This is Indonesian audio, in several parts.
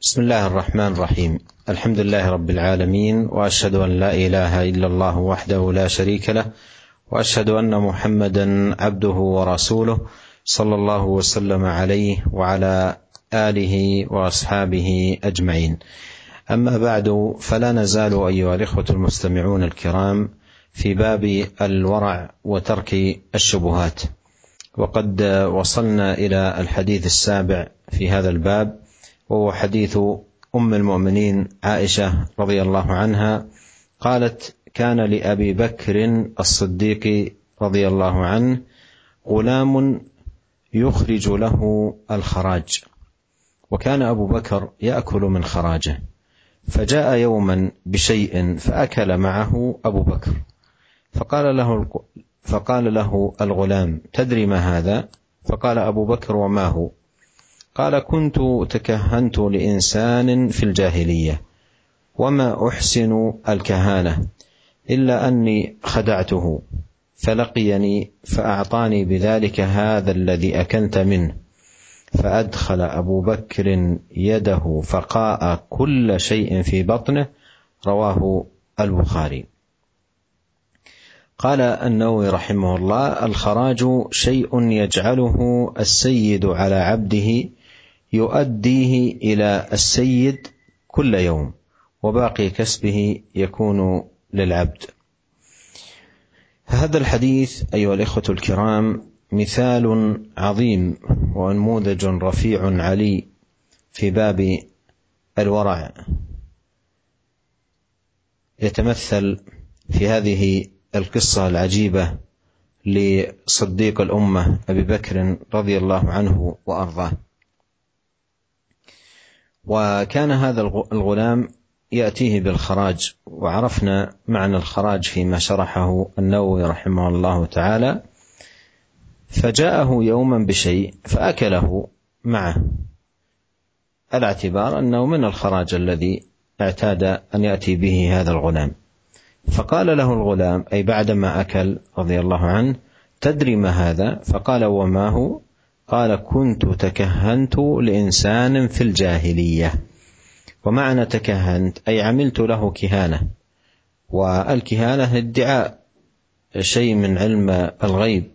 بسم الله الرحمن الرحيم الحمد لله رب العالمين واشهد ان لا اله الا الله وحده لا شريك له واشهد ان محمدا عبده ورسوله صلى الله وسلم عليه وعلى اله واصحابه اجمعين اما بعد فلا نزال ايها الاخوه المستمعون الكرام في باب الورع وترك الشبهات وقد وصلنا إلى الحديث السابع في هذا الباب وهو حديث أم المؤمنين عائشة رضي الله عنها قالت كان لأبي بكر الصديق رضي الله عنه غلام يخرج له الخراج وكان أبو بكر يأكل من خراجه فجاء يوما بشيء فأكل معه أبو بكر فقال له فقال له الغلام تدري ما هذا؟ فقال أبو بكر وما هو؟ قال كنت تكهنت لإنسان في الجاهلية وما أحسن الكهانة إلا أني خدعته فلقيني فأعطاني بذلك هذا الذي أكلت منه فأدخل أبو بكر يده فقاء كل شيء في بطنه رواه البخاري. قال النووي رحمه الله الخراج شيء يجعله السيد على عبده يؤديه إلى السيد كل يوم وباقي كسبه يكون للعبد. هذا الحديث أيها الإخوة الكرام مثال عظيم ونموذج رفيع علي في باب الورع. يتمثل في هذه القصة العجيبة لصديق الأمة أبي بكر رضي الله عنه وأرضاه. وكان هذا الغلام يأتيه بالخراج وعرفنا معنى الخراج فيما شرحه النووي رحمه الله تعالى. فجاءه يوما بشيء فأكله معه. الاعتبار أنه من الخراج الذي اعتاد أن يأتي به هذا الغلام. فقال له الغلام أي بعدما أكل رضي الله عنه تدري ما هذا؟ فقال وما هو؟ قال كنت تكهنت لإنسان في الجاهلية. ومعنى تكهنت أي عملت له كهانة. والكهانة ادعاء شيء من علم الغيب.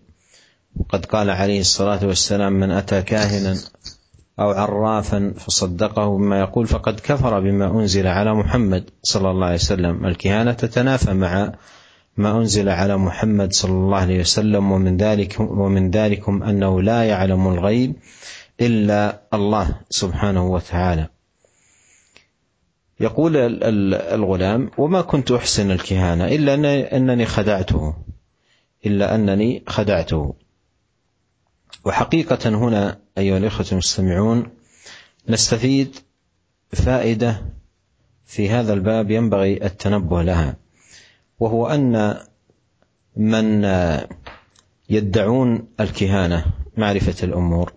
وقد قال عليه الصلاة والسلام من أتى كاهنا أو عرافا فصدقه بما يقول فقد كفر بما أنزل على محمد صلى الله عليه وسلم. الكهانة تتنافى مع ما أنزل على محمد صلى الله عليه وسلم ومن ذلك ومن ذلكم أنه لا يعلم الغيب إلا الله سبحانه وتعالى. يقول الغلام: وما كنت أحسن الكهانة إلا أنني خدعته إلا أنني خدعته. وحقيقة هنا أيها الإخوة المستمعون نستفيد فائدة في هذا الباب ينبغي التنبه لها. وهو أن من يدعون الكهانة معرفة الأمور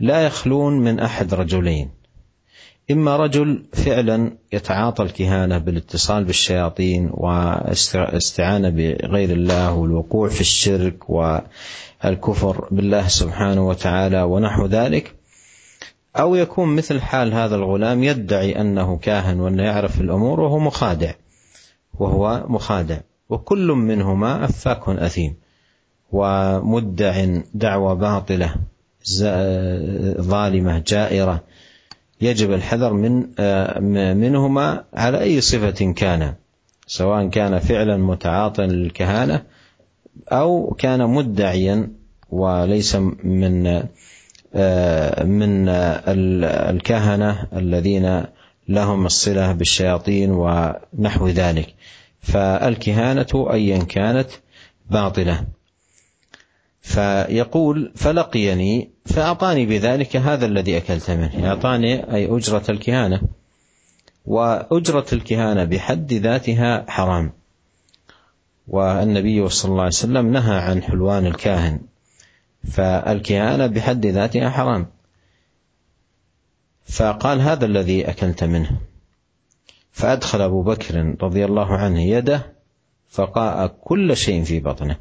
لا يخلون من أحد رجلين. إما رجل فعلا يتعاطى الكهانة بالاتصال بالشياطين والاستعانه بغير الله والوقوع في الشرك والكفر بالله سبحانه وتعالى ونحو ذلك أو يكون مثل حال هذا الغلام يدعي أنه كاهن وأنه يعرف الأمور وهو مخادع. وهو مخادع. وكل منهما أفاك أثيم. ومدع دعوى باطلة ظالمة جائرة. يجب الحذر من منهما على أي صفة كان. سواء كان فعلا متعاطا للكهانة أو كان مدعيا وليس من من الكهنة الذين لهم الصلة بالشياطين ونحو ذلك. فالكهانة ايا كانت باطلة. فيقول فلقيني فأعطاني بذلك هذا الذي أكلت منه. أعطاني أي أجرة الكهانة. وأجرة الكهانة بحد ذاتها حرام. والنبي صلى الله عليه وسلم نهى عن حلوان الكاهن. فالكهانة بحد ذاتها حرام. فقال هذا الذي أكلت منه. فأدخل أبو بكر رضي الله عنه يده فقاء كل شيء في بطنه.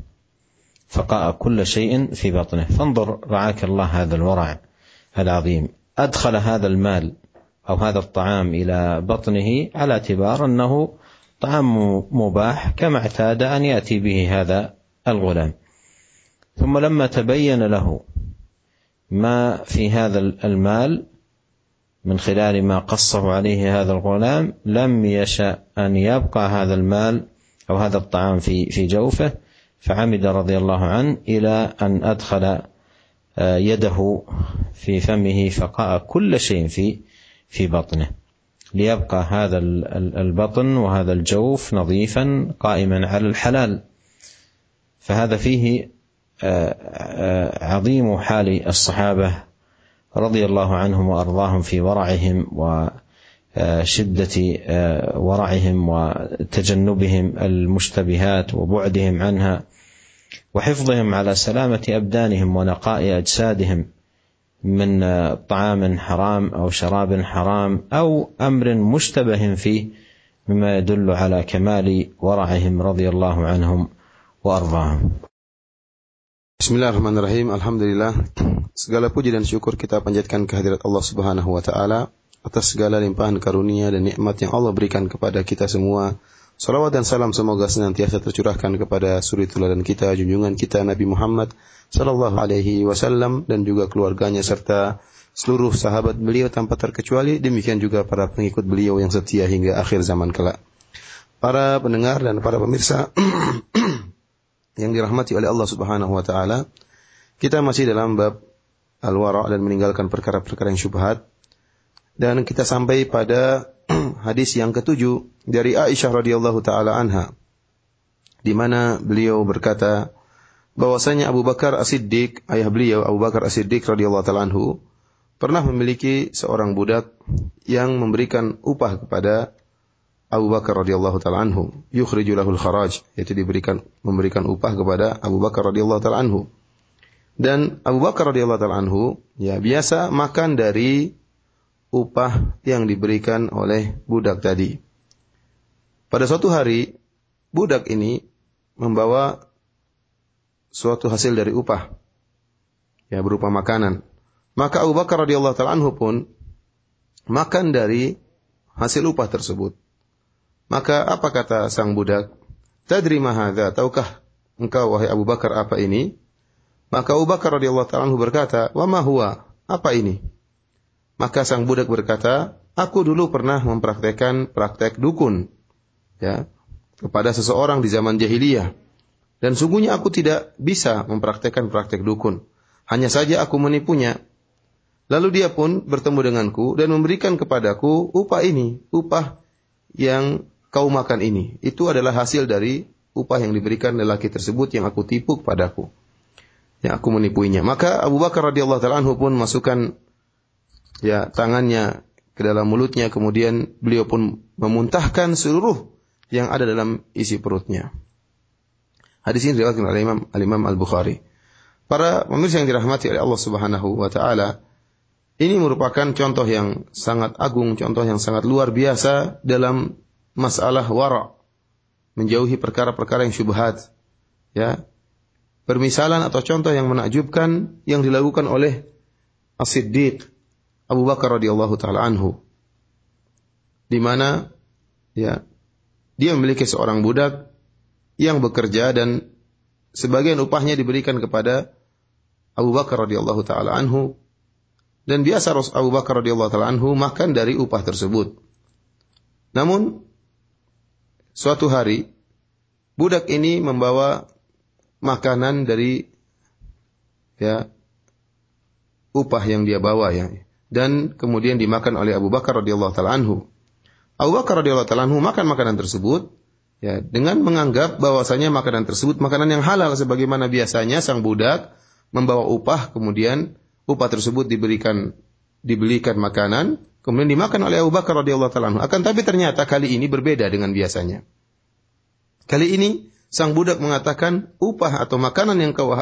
فقاء كل شيء في بطنه. فانظر رعاك الله هذا الورع العظيم. أدخل هذا المال أو هذا الطعام إلى بطنه على اعتبار أنه طعام مباح كما اعتاد أن يأتي به هذا الغلام. ثم لما تبين له ما في هذا المال من خلال ما قصه عليه هذا الغلام لم يشأ أن يبقى هذا المال أو هذا الطعام في في جوفه فعمد رضي الله عنه إلى أن أدخل يده في فمه فقاء كل شيء في في بطنه. ليبقى هذا البطن وهذا الجوف نظيفا قائما على الحلال. فهذا فيه عظيم حال الصحابة رضي الله عنهم وأرضاهم في ورعهم وشده ورعهم وتجنبهم المشتبهات وبعدهم عنها وحفظهم على سلامة أبدانهم ونقاء أجسادهم من طعام حرام أو شراب حرام أو أمر مشتبه فيه مما يدل على كمال ورعهم رضي الله عنهم وأرضاهم. Bismillahirrahmanirrahim. Alhamdulillah. Segala puji dan syukur kita panjatkan kehadirat Allah Subhanahu wa taala atas segala limpahan karunia dan nikmat yang Allah berikan kepada kita semua. Salawat dan salam semoga senantiasa tercurahkan kepada suri teladan kita, junjungan kita Nabi Muhammad sallallahu alaihi wasallam dan juga keluarganya serta seluruh sahabat beliau tanpa terkecuali demikian juga para pengikut beliau yang setia hingga akhir zaman kelak. Para pendengar dan para pemirsa yang dirahmati oleh Allah Subhanahu wa taala, kita masih dalam bab al-wara dan meninggalkan perkara-perkara yang syubhat. Dan kita sampai pada hadis yang ketujuh dari Aisyah radhiyallahu taala anha di mana beliau berkata bahwasanya Abu Bakar As-Siddiq, ayah beliau Abu Bakar As-Siddiq radhiyallahu taala anhu pernah memiliki seorang budak yang memberikan upah kepada Abu Bakar radhiyallahu taala anhu, yukhriju lahul kharaj, yaitu diberikan memberikan upah kepada Abu Bakar radhiyallahu taala anhu. Dan Abu Bakar radhiyallahu taala anhu ya biasa makan dari upah yang diberikan oleh budak tadi. Pada suatu hari budak ini membawa suatu hasil dari upah ya berupa makanan. Maka Abu Bakar radhiyallahu taala anhu pun makan dari hasil upah tersebut. Maka apa kata sang budak? Tadri mahadha, tahukah engkau wahai Abu Bakar apa ini? Maka Abu Bakar radhiyallahu taala berkata, "Wa ma huwa? Apa ini?" Maka sang budak berkata, "Aku dulu pernah mempraktekkan praktek dukun." Ya, kepada seseorang di zaman jahiliyah. Dan sungguhnya aku tidak bisa mempraktekkan praktek dukun. Hanya saja aku menipunya. Lalu dia pun bertemu denganku dan memberikan kepadaku upah ini, upah yang kau makan ini. Itu adalah hasil dari upah yang diberikan lelaki tersebut yang aku tipu kepadaku. Yang aku menipuinya. Maka Abu Bakar radhiyallahu taala anhu pun masukkan ya tangannya ke dalam mulutnya kemudian beliau pun memuntahkan seluruh yang ada dalam isi perutnya. Hadis ini diriwayatkan oleh Imam Al-Imam Al-Bukhari. Para pemirsa yang dirahmati oleh Allah Subhanahu wa taala, ini merupakan contoh yang sangat agung, contoh yang sangat luar biasa dalam masalah wara, menjauhi perkara-perkara yang syubhat. Ya. Permisalan atau contoh yang menakjubkan yang dilakukan oleh As-Siddiq Abu Bakar radhiyallahu taala anhu. Di mana ya dia memiliki seorang budak yang bekerja dan sebagian upahnya diberikan kepada Abu Bakar radhiyallahu taala anhu dan biasa Abu Bakar radhiyallahu taala anhu makan dari upah tersebut. Namun Suatu hari, budak ini membawa makanan dari ya upah yang dia bawa ya dan kemudian dimakan oleh Abu Bakar radhiyallahu taala anhu. Abu Bakar radhiyallahu taala anhu makan makanan tersebut ya dengan menganggap bahwasanya makanan tersebut makanan yang halal sebagaimana biasanya sang budak membawa upah kemudian upah tersebut diberikan dibelikan makanan kemudian dimakan oleh Abu Bakar radhiyallahu taala Akan tapi ternyata kali ini berbeda dengan biasanya. Kali ini sang budak mengatakan upah atau makanan yang kau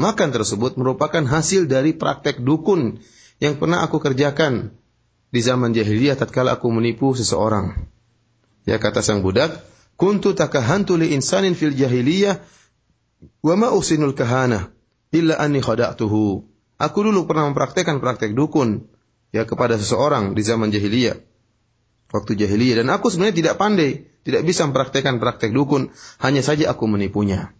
makan tersebut merupakan hasil dari praktek dukun yang pernah aku kerjakan di zaman jahiliyah tatkala aku menipu seseorang. Ya kata sang budak, kuntu takahantu li insanin fil jahiliyah wa ma usinul kahana illa anni khada'tuhu. Aku dulu pernah mempraktekkan praktek dukun ya kepada seseorang di zaman jahiliyah. Waktu jahiliyah dan aku sebenarnya tidak pandai, tidak bisa mempraktekkan praktek dukun, hanya saja aku menipunya.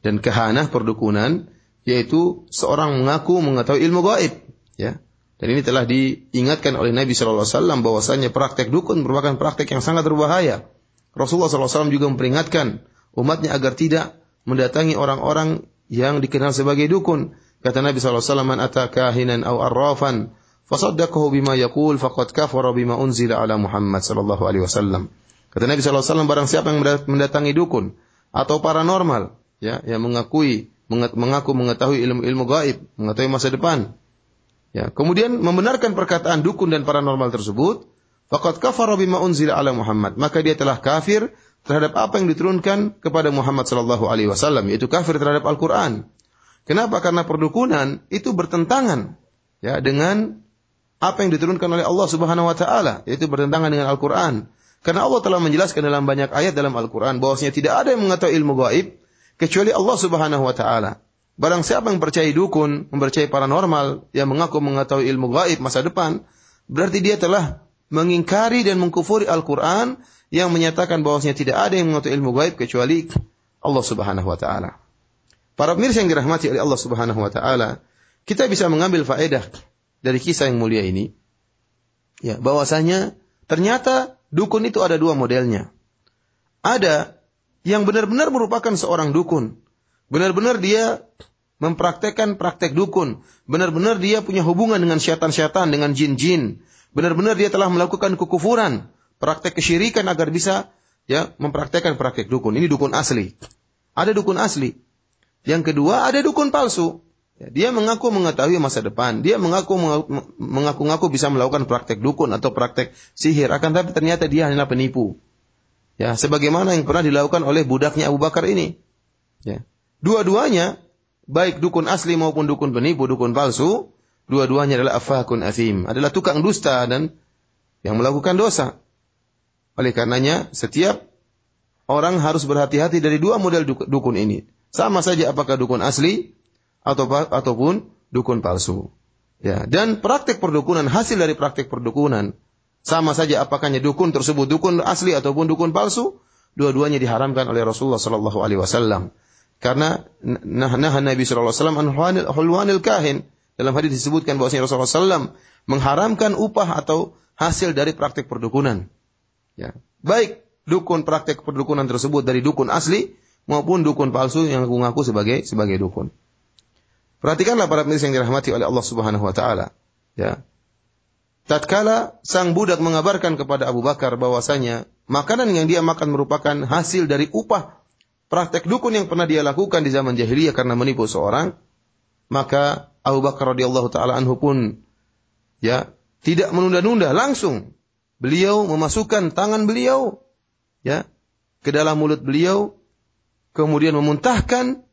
Dan kehanah perdukunan yaitu seorang mengaku mengetahui ilmu gaib, ya. Dan ini telah diingatkan oleh Nabi Shallallahu Alaihi Wasallam bahwasanya praktek dukun merupakan praktek yang sangat berbahaya. Rasulullah SAW juga memperingatkan umatnya agar tidak mendatangi orang-orang yang dikenal sebagai dukun. Kata Nabi SAW, Man ataka kahinan aw arrafan, fasaddaqahu bima yakul, faqad kafara bima unzila ala Muhammad sallallahu alaihi wasallam. Kata Nabi SAW, barang siapa yang mendatangi dukun atau paranormal, ya, yang mengakui, mengaku mengetahui ilmu-ilmu gaib, mengetahui masa depan, Ya, kemudian membenarkan perkataan dukun dan paranormal tersebut, faqad kafara bima unzila ala Muhammad. Maka dia telah kafir terhadap apa yang diturunkan kepada Muhammad sallallahu alaihi wasallam, yaitu kafir terhadap Al-Qur'an. Kenapa? Karena perdukunan itu bertentangan ya dengan apa yang diturunkan oleh Allah Subhanahu wa taala, yaitu bertentangan dengan Al-Qur'an. Karena Allah telah menjelaskan dalam banyak ayat dalam Al-Qur'an bahwasanya tidak ada yang mengetahui ilmu gaib kecuali Allah Subhanahu wa taala. Barang siapa yang percaya dukun, mempercayai paranormal, yang mengaku mengetahui ilmu gaib masa depan, berarti dia telah mengingkari dan mengkufuri Al-Quran yang menyatakan bahwasanya tidak ada yang mengetahui ilmu gaib kecuali Allah Subhanahu wa taala. Para pemirsa yang dirahmati oleh Allah Subhanahu wa taala, kita bisa mengambil faedah dari kisah yang mulia ini. Ya, bahwasanya ternyata dukun itu ada dua modelnya. Ada yang benar-benar merupakan seorang dukun. Benar-benar dia mempraktekkan praktek dukun. Benar-benar dia punya hubungan dengan syaitan-syaitan, dengan jin-jin. Benar-benar dia telah melakukan kekufuran, praktek kesyirikan agar bisa ya mempraktekkan praktek dukun. Ini dukun asli. Ada dukun asli. Yang kedua, ada dukun palsu. Ya, dia mengaku mengetahui masa depan. Dia mengaku mengaku-ngaku bisa melakukan praktek dukun atau praktek sihir. Akan tapi ternyata dia hanyalah penipu. Ya, sebagaimana yang pernah dilakukan oleh budaknya Abu Bakar ini. Ya. Dua-duanya baik dukun asli maupun dukun penipu, dukun palsu, dua-duanya adalah afakun athim, adalah tukang dusta dan yang melakukan dosa. Oleh karenanya, setiap orang harus berhati-hati dari dua model dukun ini. Sama saja apakah dukun asli atau ataupun dukun palsu. Ya, dan praktek perdukunan hasil dari praktek perdukunan sama saja apakahnya dukun tersebut dukun asli ataupun dukun palsu, dua-duanya diharamkan oleh Rasulullah sallallahu alaihi wasallam. Karena nah, nah Nabi sallallahu alaihi wasallam hulwanil kahin. Dalam hadis disebutkan bahwa Rasulullah SAW mengharamkan upah atau hasil dari praktek perdukunan. Ya. Baik dukun praktek perdukunan tersebut dari dukun asli maupun dukun palsu yang mengaku sebagai sebagai dukun. Perhatikanlah para pemirsa yang dirahmati oleh Allah Subhanahu wa taala. Ya. Tatkala sang budak mengabarkan kepada Abu Bakar bahwasanya makanan yang dia makan merupakan hasil dari upah praktek dukun yang pernah dia lakukan di zaman jahiliyah karena menipu seorang, maka Abu Bakar radhiyallahu taala anhu pun ya tidak menunda-nunda langsung beliau memasukkan tangan beliau ya ke dalam mulut beliau kemudian memuntahkan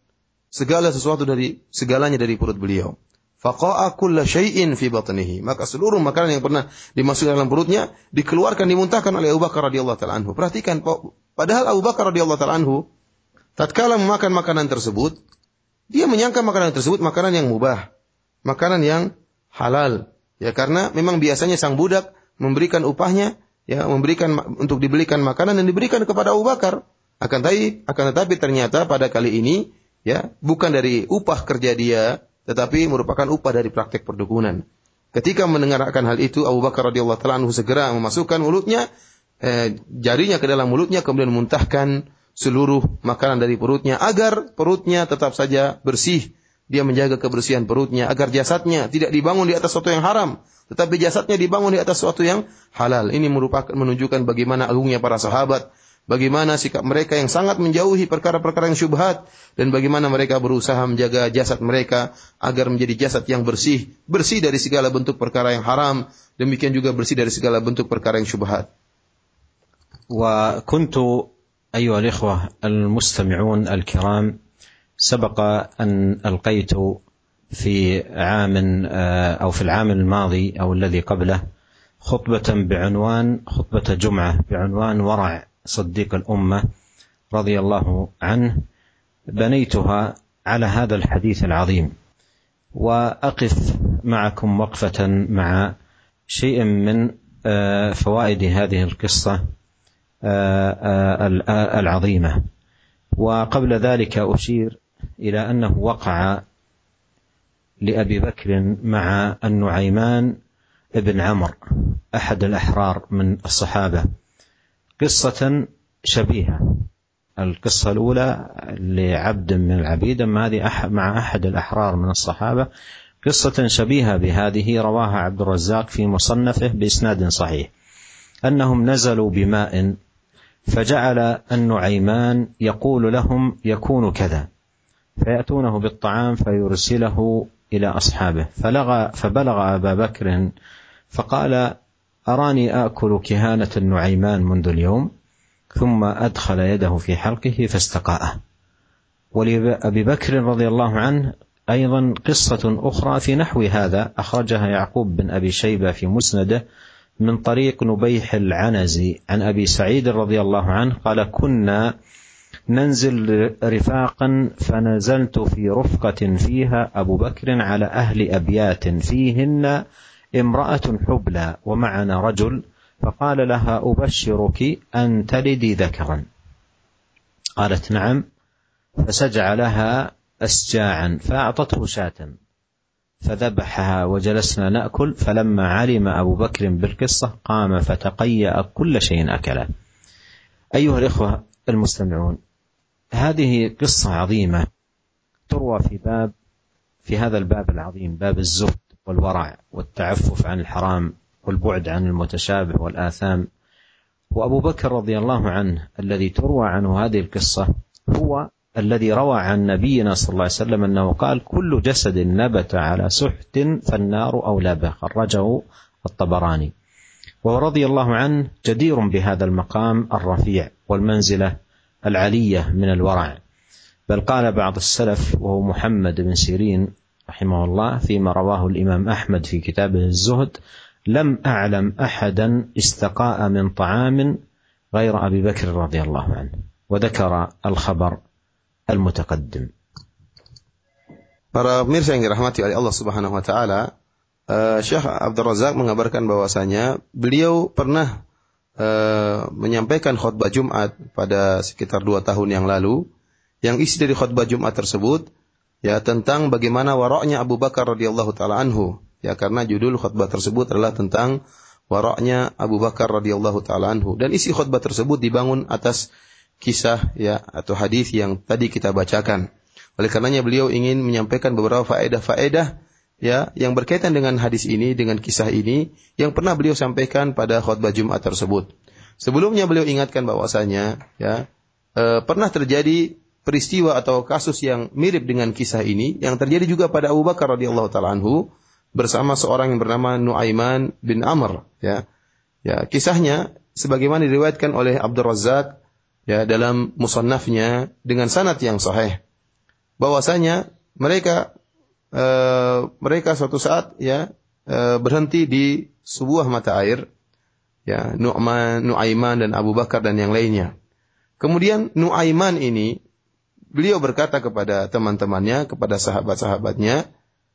segala sesuatu dari segalanya dari perut beliau. Faqa'a kulla syai'in fi batnihi. Maka seluruh makanan yang pernah dimasukkan dalam perutnya dikeluarkan dimuntahkan oleh Abu Bakar radhiyallahu taala anhu. Perhatikan padahal Abu Bakar radhiyallahu taala anhu tatkala memakan makanan tersebut, dia menyangka makanan tersebut makanan yang mubah, makanan yang halal. Ya karena memang biasanya sang budak memberikan upahnya, ya memberikan untuk dibelikan makanan dan diberikan kepada Abu Bakar. Akan tetapi, akan tetapi ternyata pada kali ini, ya bukan dari upah kerja dia, tetapi merupakan upah dari praktek perdukunan. Ketika mendengarkan hal itu, Abu Bakar radhiyallahu taala segera memasukkan mulutnya, eh, jarinya ke dalam mulutnya, kemudian muntahkan seluruh makanan dari perutnya agar perutnya tetap saja bersih. Dia menjaga kebersihan perutnya agar jasadnya tidak dibangun di atas sesuatu yang haram, tetapi jasadnya dibangun di atas sesuatu yang halal. Ini merupakan menunjukkan bagaimana agungnya para sahabat, bagaimana sikap mereka yang sangat menjauhi perkara-perkara yang syubhat dan bagaimana mereka berusaha menjaga jasad mereka agar menjadi jasad yang bersih, bersih dari segala bentuk perkara yang haram, demikian juga bersih dari segala bentuk perkara yang syubhat. وكنت أيها الإخوة المستمعون الكرام سبق أن ألقيت في عام آه، أو في العام الماضي أو الذي قبله خطبة بعنوان خطبة جمعة بعنوان ورع صديق الأمة رضي الله عنه بنيتها على هذا الحديث العظيم. وأقف معكم وقفة مع شيء من آه، فوائد هذه القصة آه، العظيمة. وقبل ذلك أشير إلى أنه وقع لأبي بكر مع النعيمان ابن عمرو أحد الأحرار من الصحابة. قصة شبيهة. القصة الأولى لعبد من العبيد أما هذه مع أحد الأحرار من الصحابة قصة شبيهة بهذه رواها عبد الرزاق في مصنفه بإسناد صحيح. أنهم نزلوا بماء فجعل النعيمان يقول لهم يكون كذا. فيأتونه بالطعام فيرسله إلى أصحابه. فلغى فبلغ أبا بكر فقال أراني آكل كهانة النعيمان منذ اليوم ثم أدخل يده في حلقه فاستقاءه. ولأبي بكر رضي الله عنه أيضا قصة أخرى في نحو هذا أخرجها يعقوب بن أبي شيبة في مسنده من طريق نبيح العنزي. عن أبي سعيد رضي الله عنه قال كنا ننزل رفاقا فنزلت في رفقة فيها أبو بكر على أهل أبيات فيهن امرأة حبلى ومعنا رجل فقال لها أبشرك أن تلدي ذكرا. قالت نعم. فسجع لها أسجاعا فأعطته شاة فذبحها وجلسنا نأكل. فلما علم أبو بكر بالقصة قام فتقيأ كل شيء أكله. أيها الإخوة المستمعون هذه قصة عظيمة تروى في باب في هذا الباب العظيم باب الزهد. والورع والتعفف عن الحرام والبعد عن المتشابه والآثام. وأبو بكر رضي الله عنه الذي تروى عنه هذه القصة هو الذي روى عن نبينا صلى الله عليه وسلم أنه قال كل جسد نبت على سحت فالنار أولى به. خرجه الطبراني. ورضي الله عنه جدير بهذا المقام الرفيع والمنزلة العلية من الورع. بل قال بعض السلف وهو محمد بن سيرين رحمه الله فيما رواه الإمام أحمد في كتابه الزهد لم أعلم أحدا استقاء من طعام غير أبي بكر رضي الله عنه وذكر الخبر المتقدم Para pemirsa yang dirahmati oleh Allah Subhanahu wa taala, uh, Syekh Abdul Razak mengabarkan bahwasanya beliau pernah uh, menyampaikan khutbah Jumat pada sekitar dua tahun yang lalu, yang isi dari khutbah Jumat tersebut ya tentang bagaimana waraknya Abu Bakar radhiyallahu taala anhu. Ya karena judul khutbah tersebut adalah tentang waraknya Abu Bakar radhiyallahu taala anhu dan isi khutbah tersebut dibangun atas kisah ya atau hadis yang tadi kita bacakan. Oleh karenanya beliau ingin menyampaikan beberapa faedah-faedah ya yang berkaitan dengan hadis ini dengan kisah ini yang pernah beliau sampaikan pada khutbah Jumat tersebut. Sebelumnya beliau ingatkan bahwasanya ya e, pernah terjadi peristiwa atau kasus yang mirip dengan kisah ini yang terjadi juga pada Abu Bakar radhiyallahu taala anhu bersama seorang yang bernama Nuaiman bin Amr ya. Ya, kisahnya sebagaimana diriwayatkan oleh Abdul Razak ya dalam musannafnya dengan sanad yang sahih bahwasanya mereka e, mereka suatu saat ya e, berhenti di sebuah mata air ya Nu'man, Nuaiman dan Abu Bakar dan yang lainnya. Kemudian Nuaiman ini beliau berkata kepada teman-temannya, kepada sahabat-sahabatnya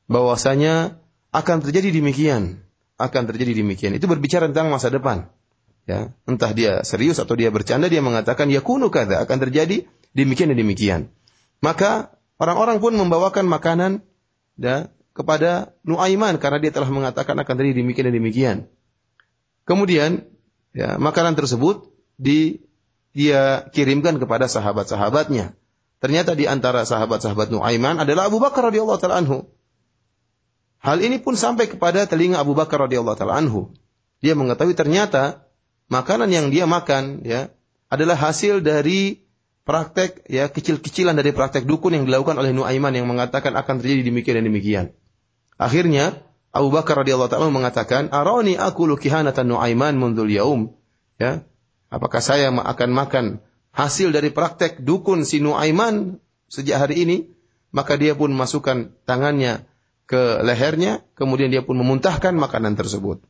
bahwasanya akan terjadi demikian, akan terjadi demikian. Itu berbicara tentang masa depan ya. Entah dia serius atau dia bercanda dia mengatakan ya kunu kada akan terjadi demikian dan demikian. Maka orang-orang pun membawakan makanan ya, kepada Nuaiman karena dia telah mengatakan akan terjadi demikian dan demikian. Kemudian ya makanan tersebut di dia kirimkan kepada sahabat-sahabatnya ternyata di antara sahabat-sahabat Nuaiman adalah Abu Bakar radhiyallahu taala anhu Hal ini pun sampai kepada telinga Abu Bakar radhiyallahu taala anhu. Dia mengetahui ternyata makanan yang dia makan ya adalah hasil dari praktek ya kecil-kecilan dari praktek dukun yang dilakukan oleh Nuaiman yang mengatakan akan terjadi demikian dan demikian. Akhirnya Abu Bakar radhiyallahu taala mengatakan, "Arani aku lukihanatan Nuaiman mundul yaum." Ya. Apakah saya akan makan hasil dari praktek dukun si Nuaiman sejak hari ini? Maka dia pun masukkan tangannya ke lehernya, kemudian dia pun memuntahkan makanan tersebut.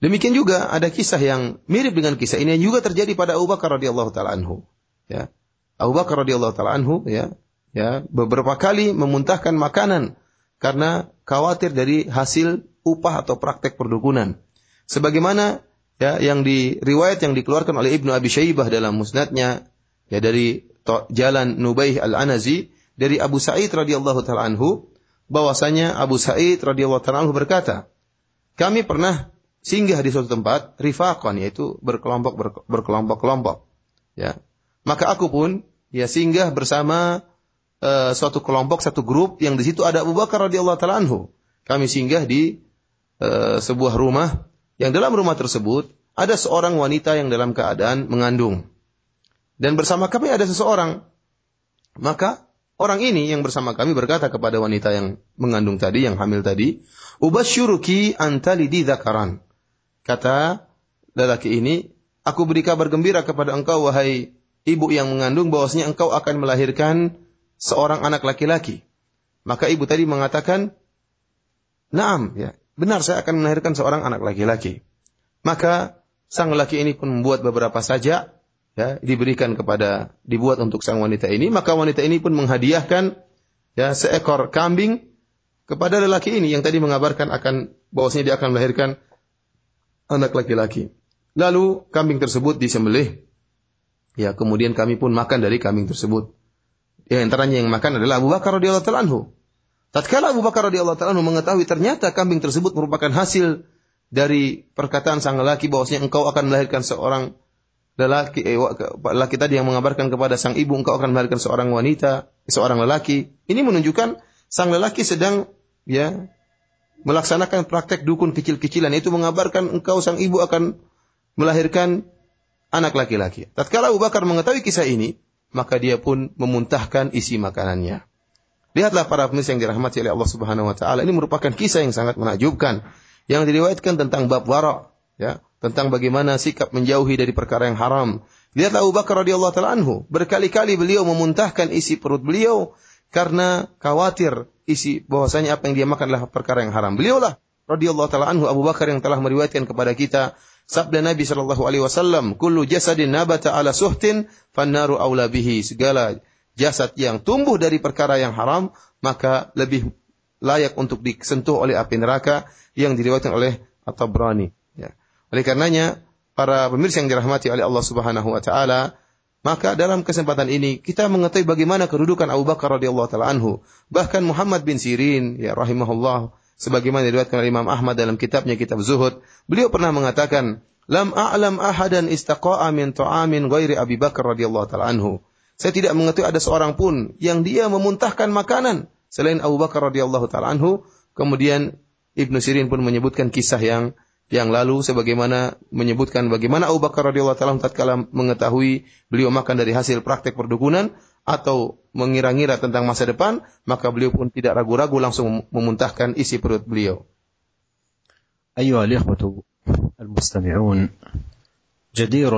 Demikian juga ada kisah yang mirip dengan kisah ini yang juga terjadi pada Abu Bakar radhiyallahu taala anhu. Ya. Abu Bakar radhiyallahu taala anhu ya, ya beberapa kali memuntahkan makanan karena khawatir dari hasil upah atau praktek perdukunan. Sebagaimana ya yang di riwayat yang dikeluarkan oleh Ibnu Abi Syaibah dalam musnadnya ya dari jalan Nubaih Al-Anazi dari Abu Sa'id radhiyallahu taala anhu bahwasanya Abu Sa'id radhiyallahu taala anhu berkata, kami pernah singgah di suatu tempat rifaqan yaitu berkelompok berkelompok-kelompok ya. Maka aku pun ya singgah bersama uh, suatu kelompok satu grup yang di situ ada Abu Bakar radhiyallahu taala anhu. Kami singgah di uh, sebuah rumah yang dalam rumah tersebut ada seorang wanita yang dalam keadaan mengandung. Dan bersama kami ada seseorang. Maka orang ini yang bersama kami berkata kepada wanita yang mengandung tadi, yang hamil tadi, Ubasyuruki antalidi zakaran. Kata lelaki ini, aku beri kabar gembira kepada engkau, wahai ibu yang mengandung, bahwasanya engkau akan melahirkan seorang anak laki-laki. Maka ibu tadi mengatakan, Naam, ya, benar saya akan melahirkan seorang anak laki-laki. Maka sang laki ini pun membuat beberapa sajak ya diberikan kepada dibuat untuk sang wanita ini, maka wanita ini pun menghadiahkan ya seekor kambing kepada lelaki ini yang tadi mengabarkan akan bahwasanya dia akan melahirkan anak laki-laki. Lalu kambing tersebut disembelih. Ya, kemudian kami pun makan dari kambing tersebut. Ya, antaranya yang makan adalah Abu Bakar radhiyallahu anhu. Tatkala Abu Bakar radhiyallahu taala mengetahui ternyata kambing tersebut merupakan hasil dari perkataan sang lelaki bahwasanya engkau akan melahirkan seorang lelaki eh, lelaki tadi yang mengabarkan kepada sang ibu engkau akan melahirkan seorang wanita, seorang lelaki. Ini menunjukkan sang lelaki sedang ya melaksanakan praktek dukun kecil-kecilan itu mengabarkan engkau sang ibu akan melahirkan anak laki-laki. Tatkala Abu Bakar mengetahui kisah ini, maka dia pun memuntahkan isi makanannya. Lihatlah para pemirsa yang dirahmati oleh Allah Subhanahu wa taala. Ini merupakan kisah yang sangat menakjubkan yang diriwayatkan tentang bab wara, ya, tentang bagaimana sikap menjauhi dari perkara yang haram. Lihatlah Abu Bakar radhiyallahu taala anhu, berkali-kali beliau memuntahkan isi perut beliau karena khawatir isi bahwasanya apa yang dia makan adalah perkara yang haram. Beliaulah radhiyallahu taala anhu Abu Bakar yang telah meriwayatkan kepada kita sabda Nabi sallallahu alaihi wasallam, "Kullu jasadin nabata ala suhtin fannaru aula bihi." Segala jasad yang tumbuh dari perkara yang haram, maka lebih layak untuk disentuh oleh api neraka yang diriwayatkan oleh At-Tabrani. Ya. Oleh karenanya, para pemirsa yang dirahmati oleh Allah Subhanahu wa taala, maka dalam kesempatan ini kita mengetahui bagaimana kedudukan Abu Bakar radhiyallahu taala anhu. Bahkan Muhammad bin Sirin ya rahimahullah sebagaimana diriwayatkan oleh Imam Ahmad dalam kitabnya Kitab Zuhud, beliau pernah mengatakan, "Lam a'lam ahadan istaqa'a min ta'amin ghairi Abi Bakar radhiyallahu taala anhu." Saya tidak mengetahui ada seorang pun yang dia memuntahkan makanan selain Abu Bakar radhiyallahu taala anhu. Kemudian Ibnu Sirin pun menyebutkan kisah yang yang lalu sebagaimana menyebutkan bagaimana Abu Bakar radhiyallahu taala tatkala mengetahui beliau makan dari hasil praktek perdukunan atau mengira-ngira tentang masa depan, maka beliau pun tidak ragu-ragu langsung memuntahkan isi perut beliau. أيها الإخوة المستمعون جدير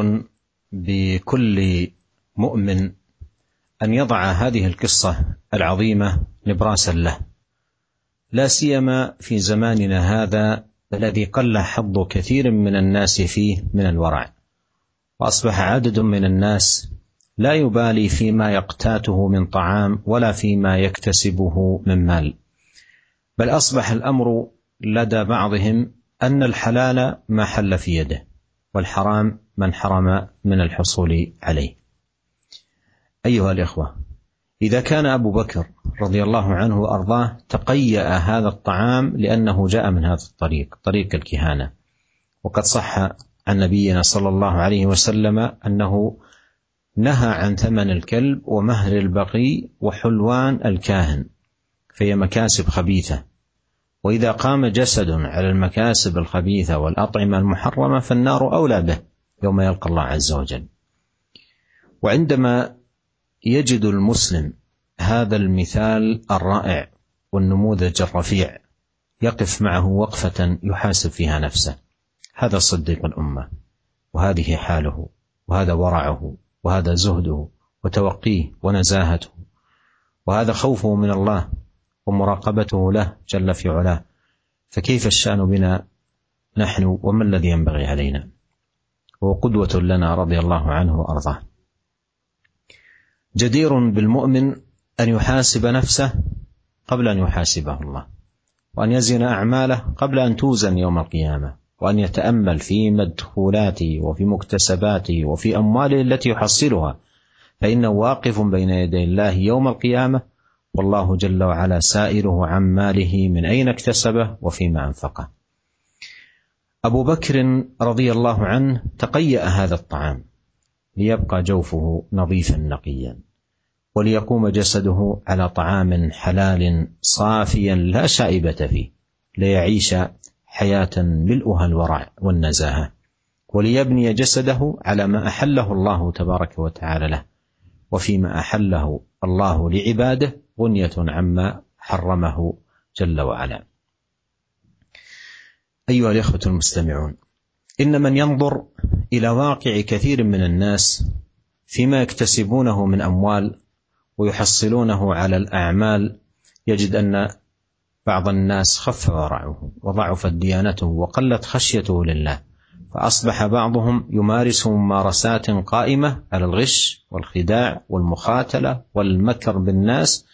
بكل مؤمن أن يضع هذه القصة العظيمة نبراسا له لا سيما في زماننا هذا الذي قل حظ كثير من الناس فيه من الورع وأصبح عدد من الناس لا يبالي فيما يقتاته من طعام ولا فيما يكتسبه من مال بل أصبح الأمر لدى بعضهم أن الحلال ما حل في يده والحرام من حرم من الحصول عليه. أيها الإخوة إذا كان أبو بكر رضي الله عنه وأرضاه تقيأ هذا الطعام لأنه جاء من هذا الطريق طريق الكهانة. وقد صح عن نبينا صلى الله عليه وسلم أنه نهى عن ثمن الكلب ومهر البقي وحلوان الكاهن فهي مكاسب خبيثة. وإذا قام جسد على المكاسب الخبيثة والأطعمة المحرمة فالنار أولى به يوم يلقى الله عز وجل. وعندما يجد المسلم هذا المثال الرائع والنموذج الرفيع يقف معه وقفة يحاسب فيها نفسه. هذا صديق الأمة وهذه حاله وهذا ورعه وهذا زهده وتوقيه ونزاهته. وهذا خوفه من الله ومراقبته له جل في علاه. فكيف الشأن بنا نحن وما الذي ينبغي علينا؟ هو قدوة لنا رضي الله عنه وأرضاه. جدير بالمؤمن أن يحاسب نفسه قبل أن يحاسبه الله وأن يزن أعماله قبل أن توزن يوم القيامة وأن يتأمل في مدخولاته وفي مكتسباته وفي أمواله التي يحصلها. فإنه واقف بين يدي الله يوم القيامة والله جل وعلا سائله عن ماله من أين اكتسبه وفيما أنفقه. أبو بكر رضي الله عنه تقيأ هذا الطعام. ليبقى جوفه نظيفا نقيا وليقوم جسده على طعام حلال صافيا لا شائبة فيه ليعيش حياة ملؤها الورع والنزاهة وليبني جسده على ما أحله الله تبارك وتعالى له وفيما أحله الله لعباده غنية عما حرمه جل وعلا. أيها الإخوة المستمعون إن من ينظر إلى واقع كثير من الناس فيما يكتسبونه من أموال ويحصلونه على الأعمال يجد أن بعض الناس خف ورعه وضعفت ديانته وقلت خشيته لله فأصبح بعضهم يمارس ممارسات قائمة على الغش والخداع والمخاتلة والمكر بالناس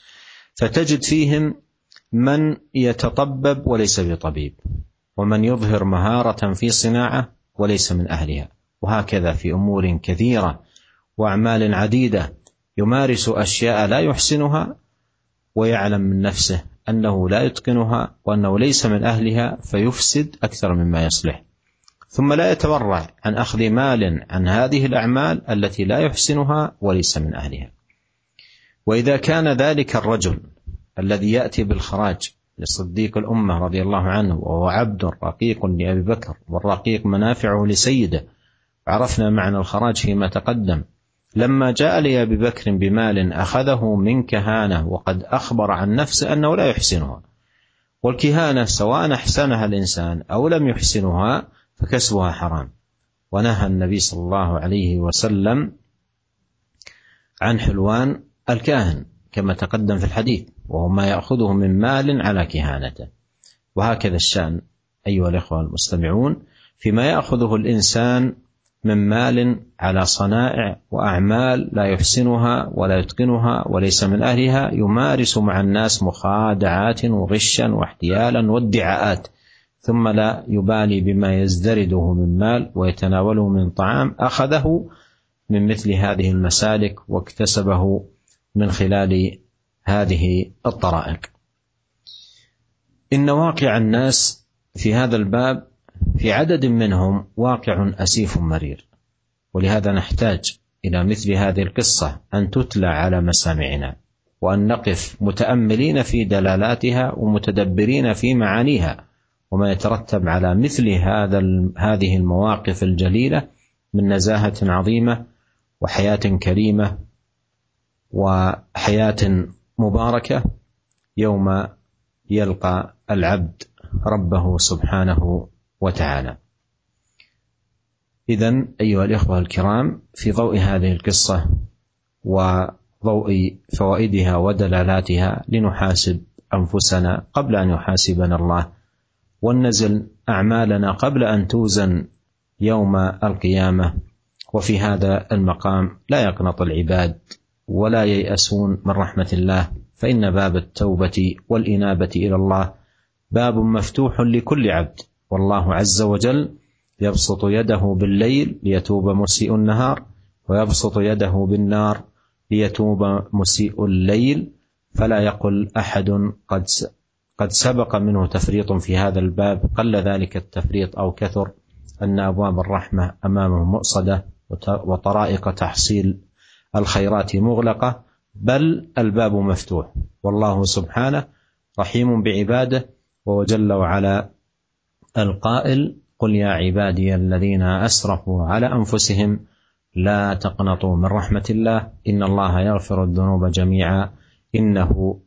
فتجد فيهم من يتطبب وليس بطبيب. ومن يظهر مهارة في صناعة وليس من أهلها. وهكذا في أمور كثيرة وأعمال عديدة يمارس أشياء لا يحسنها ويعلم من نفسه أنه لا يتقنها وأنه ليس من أهلها فيفسد أكثر مما يصلح. ثم لا يتورع عن أخذ مال عن هذه الأعمال التي لا يحسنها وليس من أهلها. وإذا كان ذلك الرجل الذي يأتي بالخراج لصديق الأمة رضي الله عنه وهو عبد رقيق لأبي بكر والرقيق منافعه لسيده. عرفنا معنى الخراج فيما تقدم. لما جاء لأبي بكر بمال أخذه من كهانة وقد أخبر عن نفسه أنه لا يحسنها. والكهانة سواء أحسنها الإنسان أو لم يحسنها فكسبها حرام. ونهى النبي صلى الله عليه وسلم عن حلوان الكاهن. كما تقدم في الحديث وهو ما يأخذه من مال على كهانته. وهكذا الشأن أيها الإخوة المستمعون فيما يأخذه الإنسان من مال على صنائع وأعمال لا يحسنها ولا يتقنها وليس من أهلها يمارس مع الناس مخادعات وغشا واحتيالا وادعاءات ثم لا يبالي بما يزدرده من مال ويتناوله من طعام أخذه من مثل هذه المسالك واكتسبه من خلال هذه الطرائق. إن واقع الناس في هذا الباب في عدد منهم واقع أسيف مرير ولهذا نحتاج إلى مثل هذه القصة أن تتلى على مسامعنا وأن نقف متأملين في دلالاتها ومتدبرين في معانيها وما يترتب على مثل هذا هذه المواقف الجليلة من نزاهة عظيمة وحياة كريمة وحياة مباركة يوم يلقى العبد ربه سبحانه وتعالى. إذا أيها الإخوة الكرام في ضوء هذه القصة وضوء فوائدها ودلالاتها لنحاسب أنفسنا قبل أن يحاسبنا الله وننزل أعمالنا قبل أن توزن يوم القيامة وفي هذا المقام لا يقنط العباد ولا ييأسون من رحمة الله فإن باب التوبة والإنابة إلى الله باب مفتوح لكل عبد والله عز وجل يبسط يده بالليل ليتوب مسيء النهار ويبسط يده بالنار ليتوب مسيء الليل فلا يقل أحد قد قد سبق منه تفريط في هذا الباب قل ذلك التفريط أو كثر أن أبواب الرحمة أمامه مؤصدة وطرائق تحصيل الخيرات مغلقة بل الباب مفتوح. والله سبحانه رحيم بعباده وهو جل وعلا القائل قل يا عبادي الذين أسرفوا على أنفسهم لا تقنطوا من رحمة الله إن الله يغفر الذنوب جميعا إنه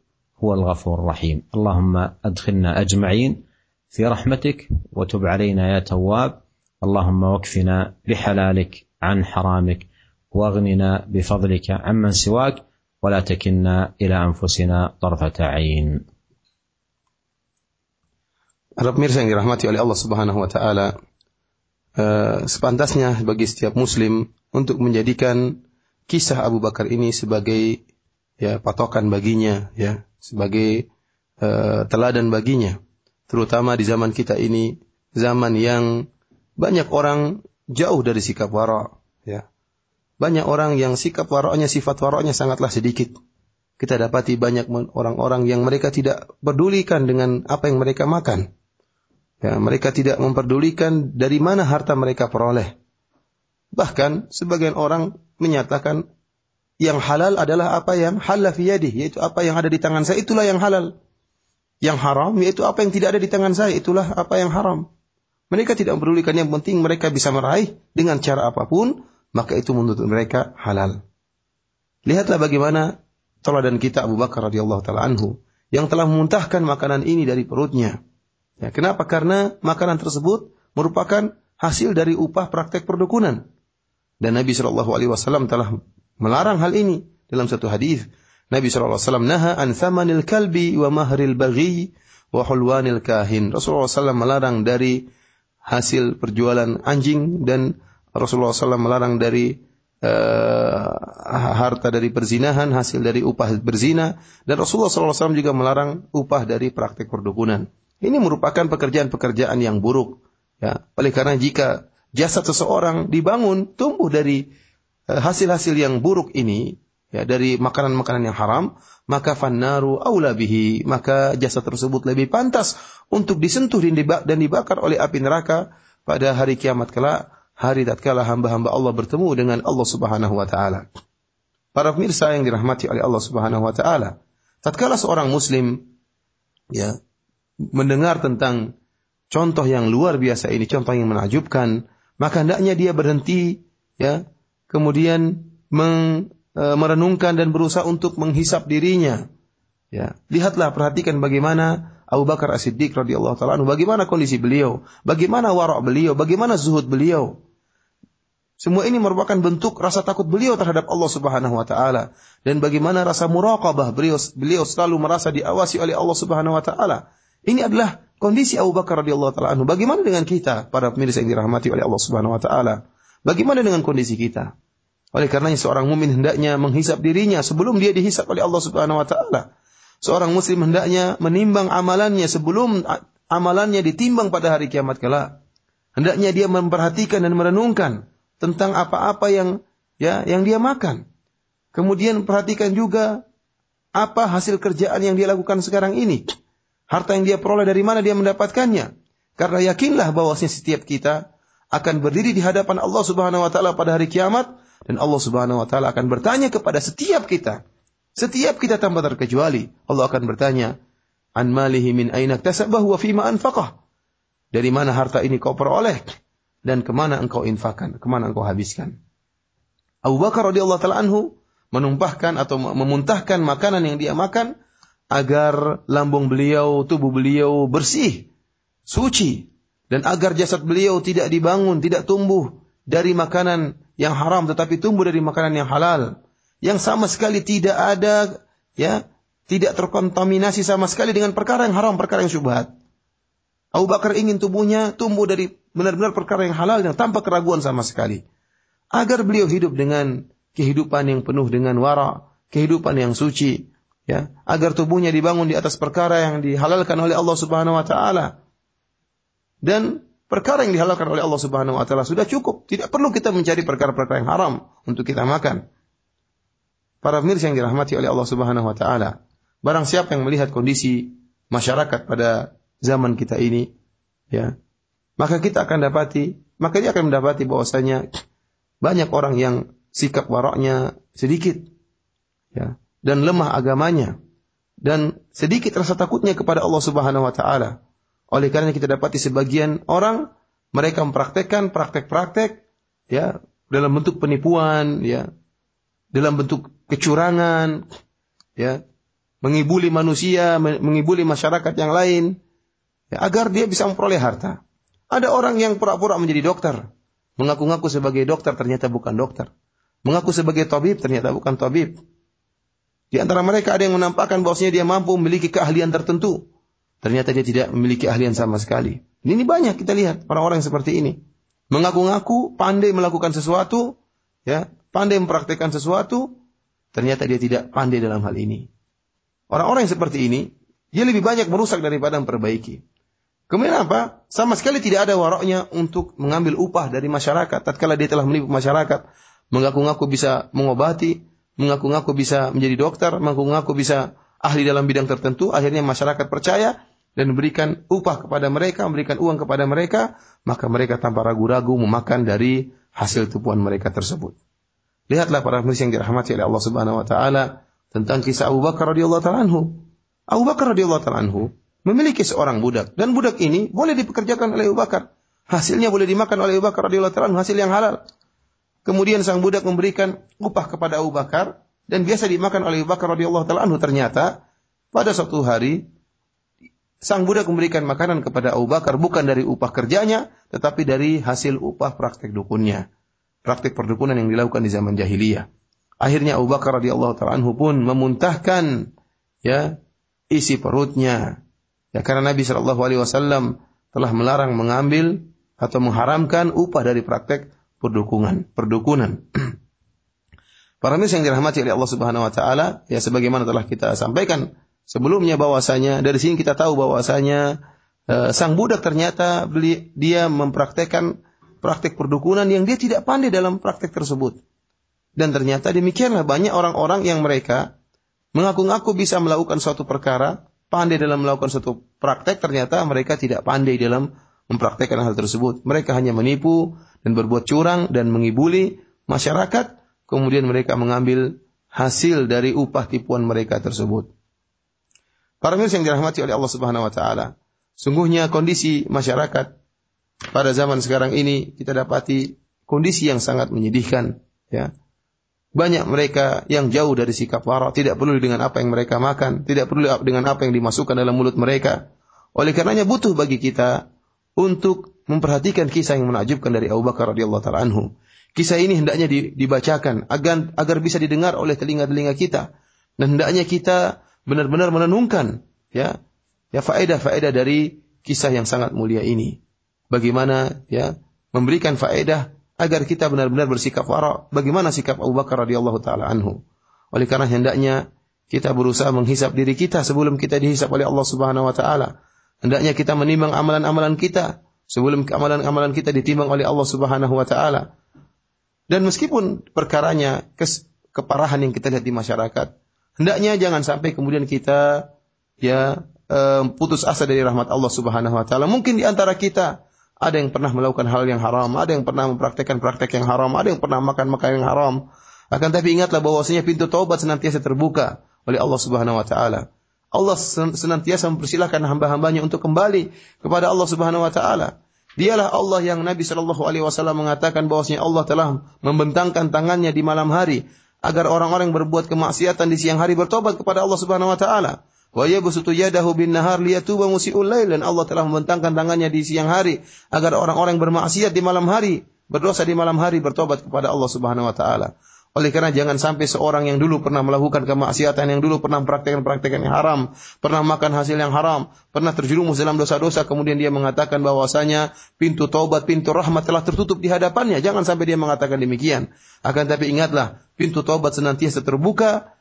هو الغفور الرحيم. اللهم أدخلنا أجمعين في رحمتك وتب علينا يا تواب. اللهم واكفنا بحلالك عن حرامك. واغننا بفضلك عمن سواك ولا تكلنا الى انفسنا طرفه عين Para pemirsa yang dirahmati oleh Allah Subhanahu wa taala, uh, sepantasnya bagi setiap muslim untuk menjadikan kisah Abu Bakar ini sebagai ya patokan baginya ya, sebagai uh, teladan baginya terutama di zaman kita ini, zaman yang banyak orang jauh dari sikap wara, ya. Banyak orang yang sikap waroknya, sifat waroknya sangatlah sedikit. Kita dapati banyak orang-orang yang mereka tidak pedulikan dengan apa yang mereka makan. Ya, mereka tidak memperdulikan dari mana harta mereka peroleh. Bahkan sebagian orang menyatakan yang halal adalah apa yang halal fi yadih, yaitu apa yang ada di tangan saya itulah yang halal. Yang haram yaitu apa yang tidak ada di tangan saya itulah apa yang haram. Mereka tidak memperdulikan yang penting mereka bisa meraih dengan cara apa pun, maka itu menurut mereka halal. Lihatlah bagaimana teladan kita Abu Bakar radhiyallahu taala anhu yang telah memuntahkan makanan ini dari perutnya. Ya, kenapa? Karena makanan tersebut merupakan hasil dari upah praktek perdukunan. Dan Nabi Shallallahu Alaihi Wasallam telah melarang hal ini dalam satu hadis. Nabi Shallallahu Alaihi Wasallam naha an thamanil kalbi wa mahril baghi wa hulwanil kahin. Rasulullah SAW melarang dari hasil perjualan anjing dan Rasulullah SAW melarang dari uh, harta dari perzinahan, hasil dari upah berzina, dan Rasulullah SAW juga melarang upah dari praktek perdukunan. Ini merupakan pekerjaan-pekerjaan yang buruk. Ya, oleh karena jika jasad seseorang dibangun tumbuh dari eh, hasil-hasil yang buruk ini, ya dari makanan-makanan yang haram, maka fannaru aula bihi, maka jasad tersebut lebih pantas untuk disentuh dan dibakar oleh api neraka pada hari kiamat kelak, hari tatkala hamba-hamba Allah bertemu dengan Allah Subhanahu wa taala. Para pemirsa yang dirahmati oleh Allah Subhanahu wa taala, tatkala seorang muslim ya mendengar tentang contoh yang luar biasa ini, contoh yang menakjubkan, maka hendaknya dia berhenti ya, kemudian meng, e, merenungkan dan berusaha untuk menghisap dirinya. Ya, lihatlah perhatikan bagaimana Abu Bakar As-Siddiq radhiyallahu taala bagaimana kondisi beliau, bagaimana warak beliau, bagaimana zuhud beliau. Semua ini merupakan bentuk rasa takut beliau terhadap Allah Subhanahu wa taala dan bagaimana rasa muraqabah beliau beliau selalu merasa diawasi oleh Allah Subhanahu wa taala. Ini adalah kondisi Abu Bakar radhiyallahu taala anhu. Bagaimana dengan kita para pemirsa yang dirahmati oleh Allah Subhanahu wa taala? Bagaimana dengan kondisi kita? Oleh karenanya seorang mukmin hendaknya menghisap dirinya sebelum dia dihisap oleh Allah Subhanahu wa taala. Seorang muslim hendaknya menimbang amalannya sebelum amalannya ditimbang pada hari kiamat kelak. Hendaknya dia memperhatikan dan merenungkan tentang apa-apa yang ya yang dia makan. Kemudian perhatikan juga apa hasil kerjaan yang dia lakukan sekarang ini. Harta yang dia peroleh dari mana dia mendapatkannya? Karena yakinlah bahwasanya setiap kita akan berdiri di hadapan Allah Subhanahu wa taala pada hari kiamat dan Allah Subhanahu wa taala akan bertanya kepada setiap kita. Setiap kita tanpa terkecuali Allah akan bertanya, "An malihi min aina iktasabahu wa fima anfaqah?" Dari mana harta ini kau peroleh dan ke mana engkau infakkan, ke mana engkau habiskan. Abu Bakar radhiyallahu taala anhu menumpahkan atau memuntahkan makanan yang dia makan agar lambung beliau, tubuh beliau bersih, suci, dan agar jasad beliau tidak dibangun, tidak tumbuh dari makanan yang haram, tetapi tumbuh dari makanan yang halal, yang sama sekali tidak ada, ya, tidak terkontaminasi sama sekali dengan perkara yang haram, perkara yang syubhat. Abu Bakar ingin tubuhnya tumbuh dari benar-benar perkara yang halal yang tanpa keraguan sama sekali. Agar beliau hidup dengan kehidupan yang penuh dengan wara, kehidupan yang suci, ya. Agar tubuhnya dibangun di atas perkara yang dihalalkan oleh Allah Subhanahu wa taala. Dan perkara yang dihalalkan oleh Allah Subhanahu wa taala sudah cukup. Tidak perlu kita mencari perkara-perkara yang haram untuk kita makan. Para pemirsa yang dirahmati oleh Allah Subhanahu wa taala barang siapa yang melihat kondisi masyarakat pada zaman kita ini ya maka kita akan dapati maka dia akan mendapati bahwasanya banyak orang yang sikap waraknya sedikit ya dan lemah agamanya dan sedikit rasa takutnya kepada Allah Subhanahu wa taala. Oleh karena kita dapati sebagian orang mereka mempraktekkan praktek-praktek ya dalam bentuk penipuan ya dalam bentuk kecurangan ya mengibuli manusia mengibuli masyarakat yang lain ya, agar dia bisa memperoleh harta. Ada orang yang pura-pura menjadi dokter, mengaku-ngaku sebagai dokter ternyata bukan dokter. Mengaku sebagai tabib ternyata bukan tabib. Di antara mereka ada yang menampakkan bahwasanya dia mampu memiliki keahlian tertentu. Ternyata dia tidak memiliki keahlian sama sekali. Ini banyak kita lihat orang-orang seperti ini. Mengaku-ngaku pandai melakukan sesuatu, ya, pandai mempraktekkan sesuatu, ternyata dia tidak pandai dalam hal ini. Orang-orang yang seperti ini, dia lebih banyak merusak daripada memperbaiki. Kemudian apa? Sama sekali tidak ada waroknya untuk mengambil upah dari masyarakat. Tatkala dia telah menipu masyarakat, mengaku-ngaku bisa mengobati, mengaku-ngaku bisa menjadi dokter, mengaku-ngaku bisa ahli dalam bidang tertentu, akhirnya masyarakat percaya dan memberikan upah kepada mereka, memberikan uang kepada mereka, maka mereka tanpa ragu-ragu memakan dari hasil tipuan mereka tersebut. Lihatlah para pemirsa yang dirahmati oleh Allah Subhanahu wa taala tentang kisah Abu Bakar radhiyallahu taala anhu. Abu Bakar radhiyallahu taala anhu memiliki seorang budak dan budak ini boleh dipekerjakan oleh Abu Bakar. Hasilnya boleh dimakan oleh Abu Bakar radhiyallahu taala hasil yang halal. Kemudian sang budak memberikan upah kepada Abu Bakar dan biasa dimakan oleh Abu Bakar radhiyallahu taala ternyata pada suatu hari sang budak memberikan makanan kepada Abu Bakar bukan dari upah kerjanya tetapi dari hasil upah praktek dukunnya. Praktek perdukunan yang dilakukan di zaman jahiliyah. Akhirnya Abu Bakar radhiyallahu taala pun memuntahkan ya isi perutnya. Ya karena Nabi Shallallahu alaihi wasallam telah melarang mengambil atau mengharamkan upah dari praktek perdukungan, perdukunan. Para mis yang dirahmati oleh Allah Subhanahu wa taala, ya sebagaimana telah kita sampaikan sebelumnya bahwasanya dari sini kita tahu bahwasanya uh, sang budak ternyata beli, dia mempraktekkan praktek perdukunan yang dia tidak pandai dalam praktek tersebut. Dan ternyata demikianlah banyak orang-orang yang mereka mengaku-ngaku bisa melakukan suatu perkara, pandai dalam melakukan suatu praktek, ternyata mereka tidak pandai dalam mempraktekkan hal tersebut. Mereka hanya menipu dan berbuat curang dan mengibuli masyarakat, kemudian mereka mengambil hasil dari upah tipuan mereka tersebut. Para mirsa yang dirahmati oleh Allah Subhanahu wa taala, sungguhnya kondisi masyarakat pada zaman sekarang ini kita dapati kondisi yang sangat menyedihkan, ya. Banyak mereka yang jauh dari sikap wara, tidak peduli dengan apa yang mereka makan, tidak peduli dengan apa yang dimasukkan dalam mulut mereka. Oleh karenanya butuh bagi kita untuk memperhatikan kisah yang menakjubkan dari Abu Bakar radhiyallahu taala anhu. Kisah ini hendaknya dibacakan agar agar bisa didengar oleh telinga-telinga kita dan hendaknya kita benar-benar menenungkan ya ya faedah-faedah dari kisah yang sangat mulia ini. Bagaimana ya memberikan faedah agar kita benar-benar bersikap wara. Bagaimana sikap Abu Bakar radhiyallahu taala anhu? Oleh karena hendaknya kita berusaha menghisap diri kita sebelum kita dihisap oleh Allah Subhanahu wa taala. Hendaknya kita menimbang amalan-amalan kita sebelum amalan-amalan kita ditimbang oleh Allah Subhanahu wa taala. Dan meskipun perkaranya kes, keparahan yang kita lihat di masyarakat, hendaknya jangan sampai kemudian kita ya um, putus asa dari rahmat Allah Subhanahu wa taala. Mungkin di antara kita ada yang pernah melakukan hal yang haram, ada yang pernah mempraktekkan praktek yang haram, ada yang pernah makan makan yang haram. Akan tapi ingatlah bahwasanya pintu taubat senantiasa terbuka oleh Allah Subhanahu wa taala. Allah senantiasa mempersilahkan hamba-hambanya untuk kembali kepada Allah Subhanahu wa taala. Dialah Allah yang Nabi Shallallahu alaihi wasallam mengatakan bahwasanya Allah telah membentangkan tangannya di malam hari agar orang-orang yang berbuat kemaksiatan di siang hari bertobat kepada Allah Subhanahu wa taala. Wa yabsutu yadahu bin nahar liyatuba musiul lail dan Allah telah membentangkan tangannya di siang hari agar orang-orang bermaksiat di malam hari, berdosa di malam hari bertobat kepada Allah Subhanahu wa taala. Oleh karena jangan sampai seorang yang dulu pernah melakukan kemaksiatan, yang dulu pernah praktekkan-praktekkan yang haram, pernah makan hasil yang haram, pernah terjerumus dalam dosa-dosa, kemudian dia mengatakan bahwasanya pintu taubat, pintu rahmat telah tertutup di hadapannya. Jangan sampai dia mengatakan demikian. Akan tapi ingatlah, pintu taubat senantiasa terbuka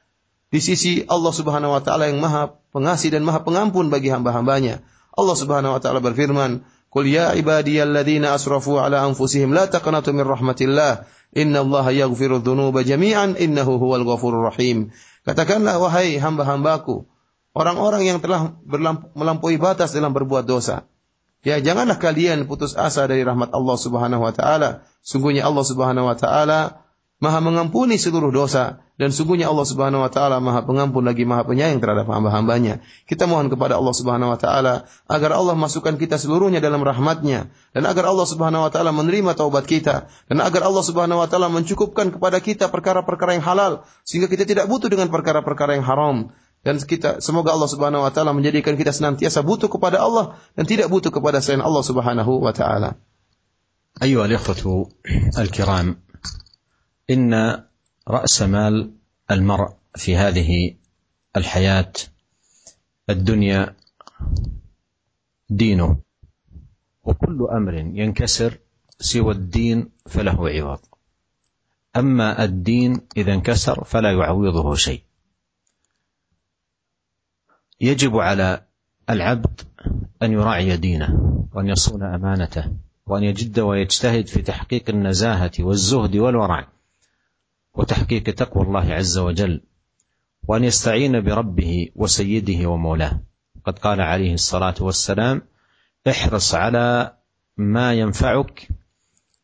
di sisi Allah Subhanahu wa taala yang Maha Pengasih dan Maha Pengampun bagi hamba-hambanya. Allah Subhanahu wa taala berfirman, "Qul ya ibadiyalladzina asrafu ala anfusihim la taqnatu min rahmatillah, innallaha yaghfiru dzunuba jami'an innahu huwal ghafurur rahim." Katakanlah wahai hamba-hambaku, orang-orang yang telah melampaui batas dalam berbuat dosa. Ya, janganlah kalian putus asa dari rahmat Allah Subhanahu wa taala. Sungguhnya Allah Subhanahu wa taala Maha mengampuni seluruh dosa dan sungguhnya Allah Subhanahu wa taala Maha pengampun lagi Maha penyayang terhadap hamba-hambanya. Kita mohon kepada Allah Subhanahu wa taala agar Allah masukkan kita seluruhnya dalam rahmatnya dan agar Allah Subhanahu wa taala menerima taubat kita dan agar Allah Subhanahu wa taala mencukupkan kepada kita perkara-perkara yang halal sehingga kita tidak butuh dengan perkara-perkara yang haram. Dan kita semoga Allah Subhanahu wa taala menjadikan kita senantiasa butuh kepada Allah dan tidak butuh kepada selain Allah Subhanahu wa taala. أيها الإخوة الكرام إن رأس مال المرء في هذه الحياة الدنيا دينه وكل أمر ينكسر سوى الدين فله عوض. أما الدين إذا انكسر فلا يعوضه شيء. يجب على العبد أن يراعي دينه وأن يصون أمانته وأن يجد ويجتهد في تحقيق النزاهة والزهد والورع. وتحقيق تقوى الله عز وجل وأن يستعين بربه وسيده ومولاه. قد قال عليه الصلاة والسلام احرص على ما ينفعك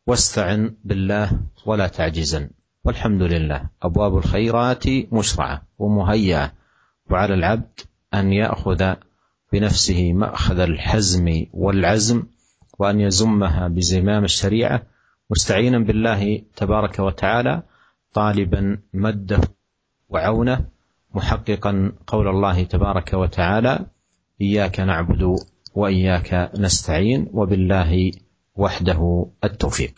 واستعن بالله ولا تعجزن. والحمد لله. أبواب الخيرات مشرعة ومهيئة وعلى العبد أن يأخذ بنفسه مأخذ الحزم والعزم وأن يزمها بزمام الشريعة. مستعينا بالله تبارك وتعالى طالبا مده وعونه محققا قول الله تبارك وتعالى اياك نعبد واياك نستعين وبالله وحده التوفيق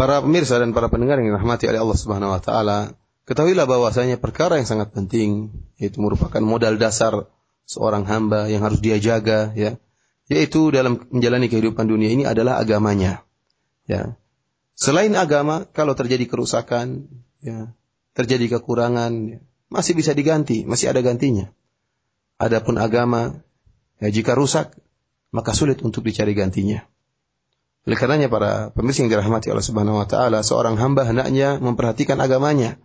Para pemirsa dan para pendengar yang dirahmati oleh Allah Subhanahu wa taala, ketahuilah bahwasanya perkara yang sangat penting yaitu merupakan modal dasar seorang hamba yang harus dia jaga ya, yaitu dalam menjalani kehidupan dunia ini adalah agamanya. Ya. Selain agama, kalau terjadi kerusakan, ya, terjadi kekurangan, ya, masih bisa diganti, masih ada gantinya. Adapun agama, ya, jika rusak, maka sulit untuk dicari gantinya. Oleh karenanya para pemirsa yang dirahmati Allah Subhanahu wa taala, seorang hamba hendaknya memperhatikan agamanya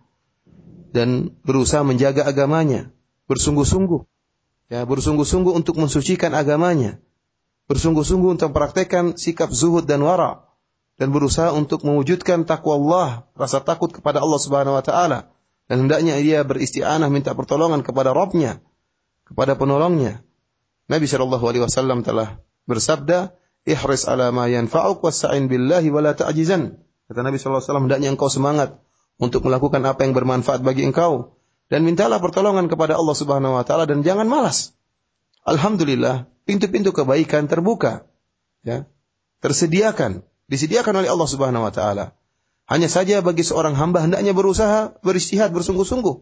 dan berusaha menjaga agamanya, bersungguh-sungguh. Ya, bersungguh-sungguh untuk mensucikan agamanya. Bersungguh-sungguh untuk mempraktekkan sikap zuhud dan wara dan berusaha untuk mewujudkan takwa Allah, rasa takut kepada Allah Subhanahu wa taala dan hendaknya ia beristianah minta pertolongan kepada Rabbnya, kepada penolongnya. Nabi Shallallahu alaihi wasallam telah bersabda, ihris ala ma yanfa'uk wasta'in billahi wa la ta'jizan. Kata Nabi sallallahu alaihi wasallam, hendaknya engkau semangat untuk melakukan apa yang bermanfaat bagi engkau dan mintalah pertolongan kepada Allah Subhanahu wa taala dan jangan malas. Alhamdulillah, pintu-pintu kebaikan terbuka. Ya. Tersediakan, disediakan oleh Allah Subhanahu wa taala. Hanya saja bagi seorang hamba hendaknya berusaha beristihad bersungguh-sungguh.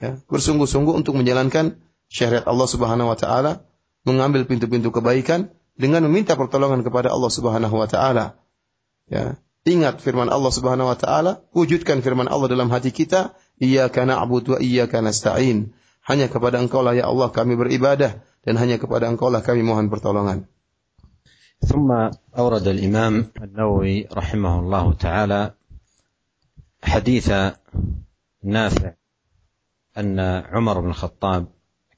Ya, bersungguh-sungguh untuk menjalankan syariat Allah Subhanahu wa taala, mengambil pintu-pintu kebaikan dengan meminta pertolongan kepada Allah Subhanahu wa taala. Ya. Ingat firman Allah Subhanahu wa taala, wujudkan firman Allah dalam hati kita, iyyaka na'budu wa iyyaka nasta'in. Hanya kepada Engkau lah ya Allah kami beribadah dan hanya kepada Engkau lah kami mohon pertolongan. ثم أورد الإمام النووي رحمه الله تعالى حديث نافع أن عمر بن الخطاب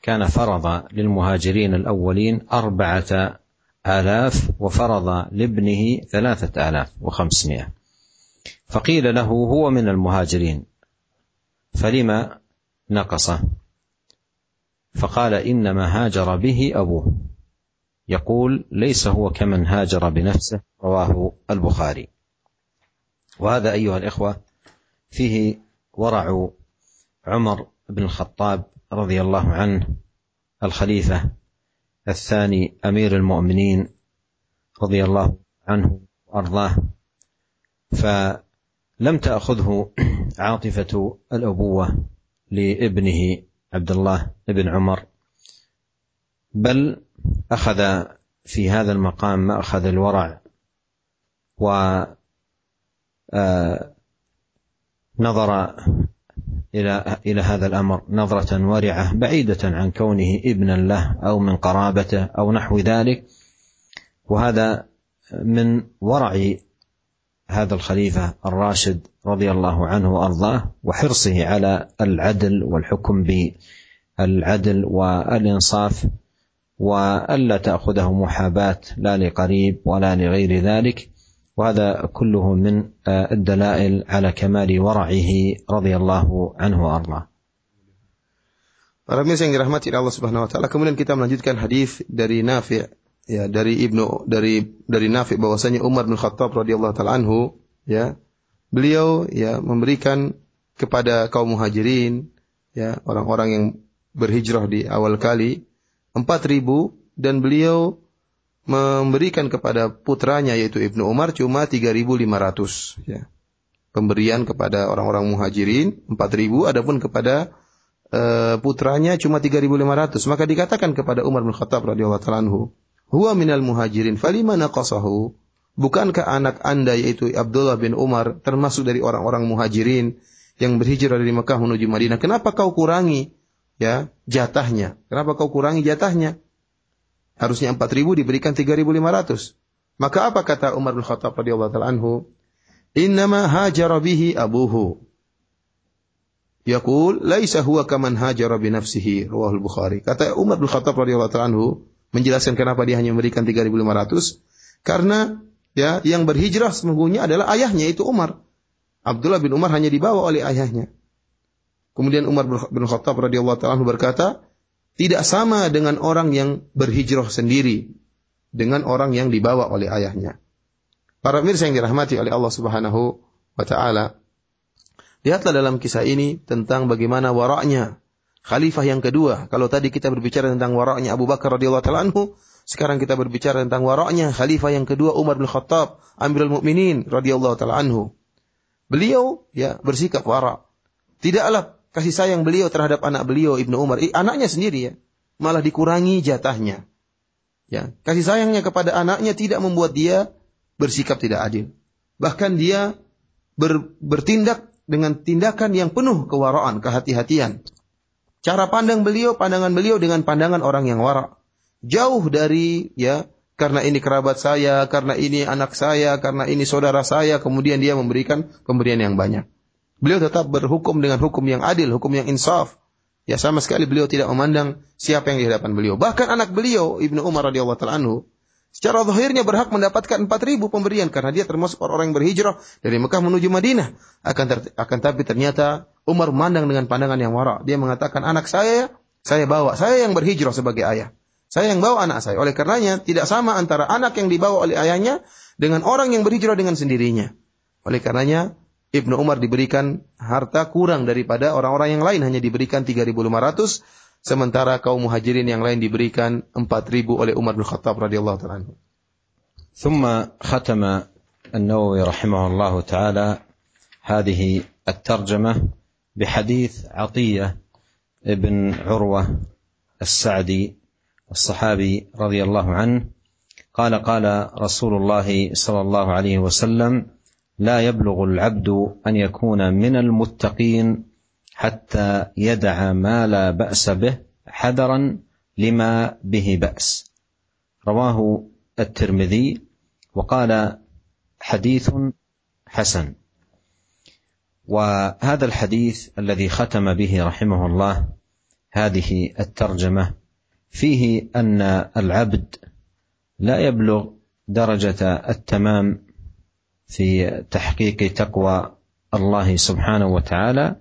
كان فرض للمهاجرين الأولين أربعة آلاف وفرض لابنه ثلاثة آلاف وخمسمائة. فقيل له هو من المهاجرين فلما نقصه؟ فقال إنما هاجر به أبوه. يقول ليس هو كمن هاجر بنفسه رواه البخاري. وهذا أيها الإخوة فيه ورع عمر بن الخطاب رضي الله عنه الخليفة الثاني أمير المؤمنين رضي الله عنه وأرضاه. فلم تأخذه عاطفة الأبوة لابنه عبد الله بن عمر بل أخذ في هذا المقام ما اخذ الورع و آه، إلى إلى هذا الأمر نظرة ورعة بعيدة عن كونه ابنا له أو من قرابته أو نحو ذلك. وهذا من ورع هذا الخليفة الراشد رضي الله عنه وأرضاه وحرصه على العدل والحكم بالعدل والإنصاف والا تاخذه محاباه لا لقريب ولا لغير ذلك وهذا كله من الدلائل على كمال ورعه رضي الله عنه وارضاه. Para pemirsa yang dirahmati Allah Subhanahu wa taala, kemudian kita melanjutkan hadis dari Nafi' ya dari Ibnu dari dari Nafi' bahwasanya Umar bin Khattab radhiyallahu taala anhu ya beliau ya memberikan kepada kaum muhajirin ya orang-orang yang berhijrah di awal kali 4000 dan beliau memberikan kepada putranya yaitu Ibnu Umar cuma 3.500 ya. Pemberian kepada orang-orang muhajirin 4.000 adapun kepada uh, putranya cuma 3.500 maka dikatakan kepada Umar bin Khattab radhiyallahu anhu huwa minal muhajirin falima naqasahu? Bukankah anak Anda yaitu Abdullah bin Umar termasuk dari orang-orang muhajirin yang berhijrah dari Mekah menuju Madinah? Kenapa kau kurangi ya jatahnya kenapa kau kurangi jatahnya Harusnya 4000 diberikan 3500. Maka apa kata Umar bin Khattab radhiyallahu taala anhu? Innama hajara bihi abuhu. Yaqul laisa huwa kaman hajara bi nafsihi rawahul Bukhari. Kata Umar bin Khattab radhiyallahu taala anhu menjelaskan kenapa dia hanya memberikan 3500 karena ya yang berhijrah sesungguhnya adalah ayahnya itu Umar. Abdullah bin Umar hanya dibawa oleh ayahnya. Kemudian Umar bin Khattab radhiyallahu taala berkata, tidak sama dengan orang yang berhijrah sendiri dengan orang yang dibawa oleh ayahnya. Para mirsa yang dirahmati oleh Allah Subhanahu wa taala, Lihatlah dalam kisah ini tentang bagaimana waraknya khalifah yang kedua. Kalau tadi kita berbicara tentang waraknya Abu Bakar radhiyallahu taala anhu, sekarang kita berbicara tentang waraknya khalifah yang kedua Umar bin Khattab, Amirul Mukminin radhiyallahu taala anhu. Beliau ya bersikap warak. Tidaklah kasih sayang beliau terhadap anak beliau Ibnu Umar, anaknya sendiri ya, malah dikurangi jatahnya. Ya, kasih sayangnya kepada anaknya tidak membuat dia bersikap tidak adil. Bahkan dia ber, bertindak dengan tindakan yang penuh kewaraan, kehati-hatian. Cara pandang beliau, pandangan beliau dengan pandangan orang yang warak. Jauh dari ya karena ini kerabat saya, karena ini anak saya, karena ini saudara saya, kemudian dia memberikan pemberian yang banyak. Beliau tetap berhukum dengan hukum yang adil, hukum yang insaf. Ya sama sekali beliau tidak memandang siapa yang di hadapan beliau. Bahkan anak beliau Ibnu Umar radhiyallahu taala anhu Secara zahirnya berhak mendapatkan 4000 pemberian karena dia termasuk orang yang berhijrah dari Mekah menuju Madinah. Akan ter, akan tapi ternyata Umar memandang dengan pandangan yang warak. Dia mengatakan anak saya saya bawa, saya yang berhijrah sebagai ayah. Saya yang bawa anak saya. Oleh karenanya tidak sama antara anak yang dibawa oleh ayahnya dengan orang yang berhijrah dengan sendirinya. Oleh karenanya Ibnu Umar diberikan harta kurang daripada orang-orang yang lain hanya diberikan 3500 sementara kaum muhajirin yang lain diberikan 4000 oleh Umar bin Khattab radhiyallahu taala anhu. ثم ختم النووي رحمه الله تعالى هذه الترجمة بحديث عطية ابن عروة السعدي الصحابي رضي الله عنه قال قال رسول الله صلى الله عليه وسلم لا يبلغ العبد أن يكون من المتقين حتى يدع ما لا بأس به حذرا لما به بأس. رواه الترمذي وقال حديث حسن. وهذا الحديث الذي ختم به رحمه الله هذه الترجمة فيه أن العبد لا يبلغ درجة التمام في تحقيق تقوى الله سبحانه وتعالى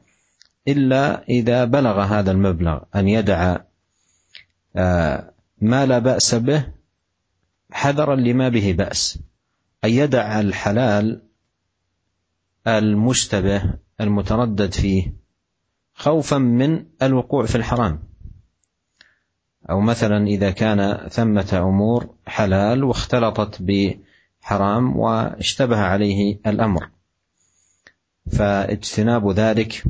إلا إذا بلغ هذا المبلغ أن يدع آه، ما لا بأس به حذرا لما به بأس. أن يدع الحلال المشتبه المتردد فيه خوفا من الوقوع في الحرام. أو مثلا إذا كان ثمة أمور حلال واختلطت بحرام واشتبه عليه الأمر. فاجتناب ذلك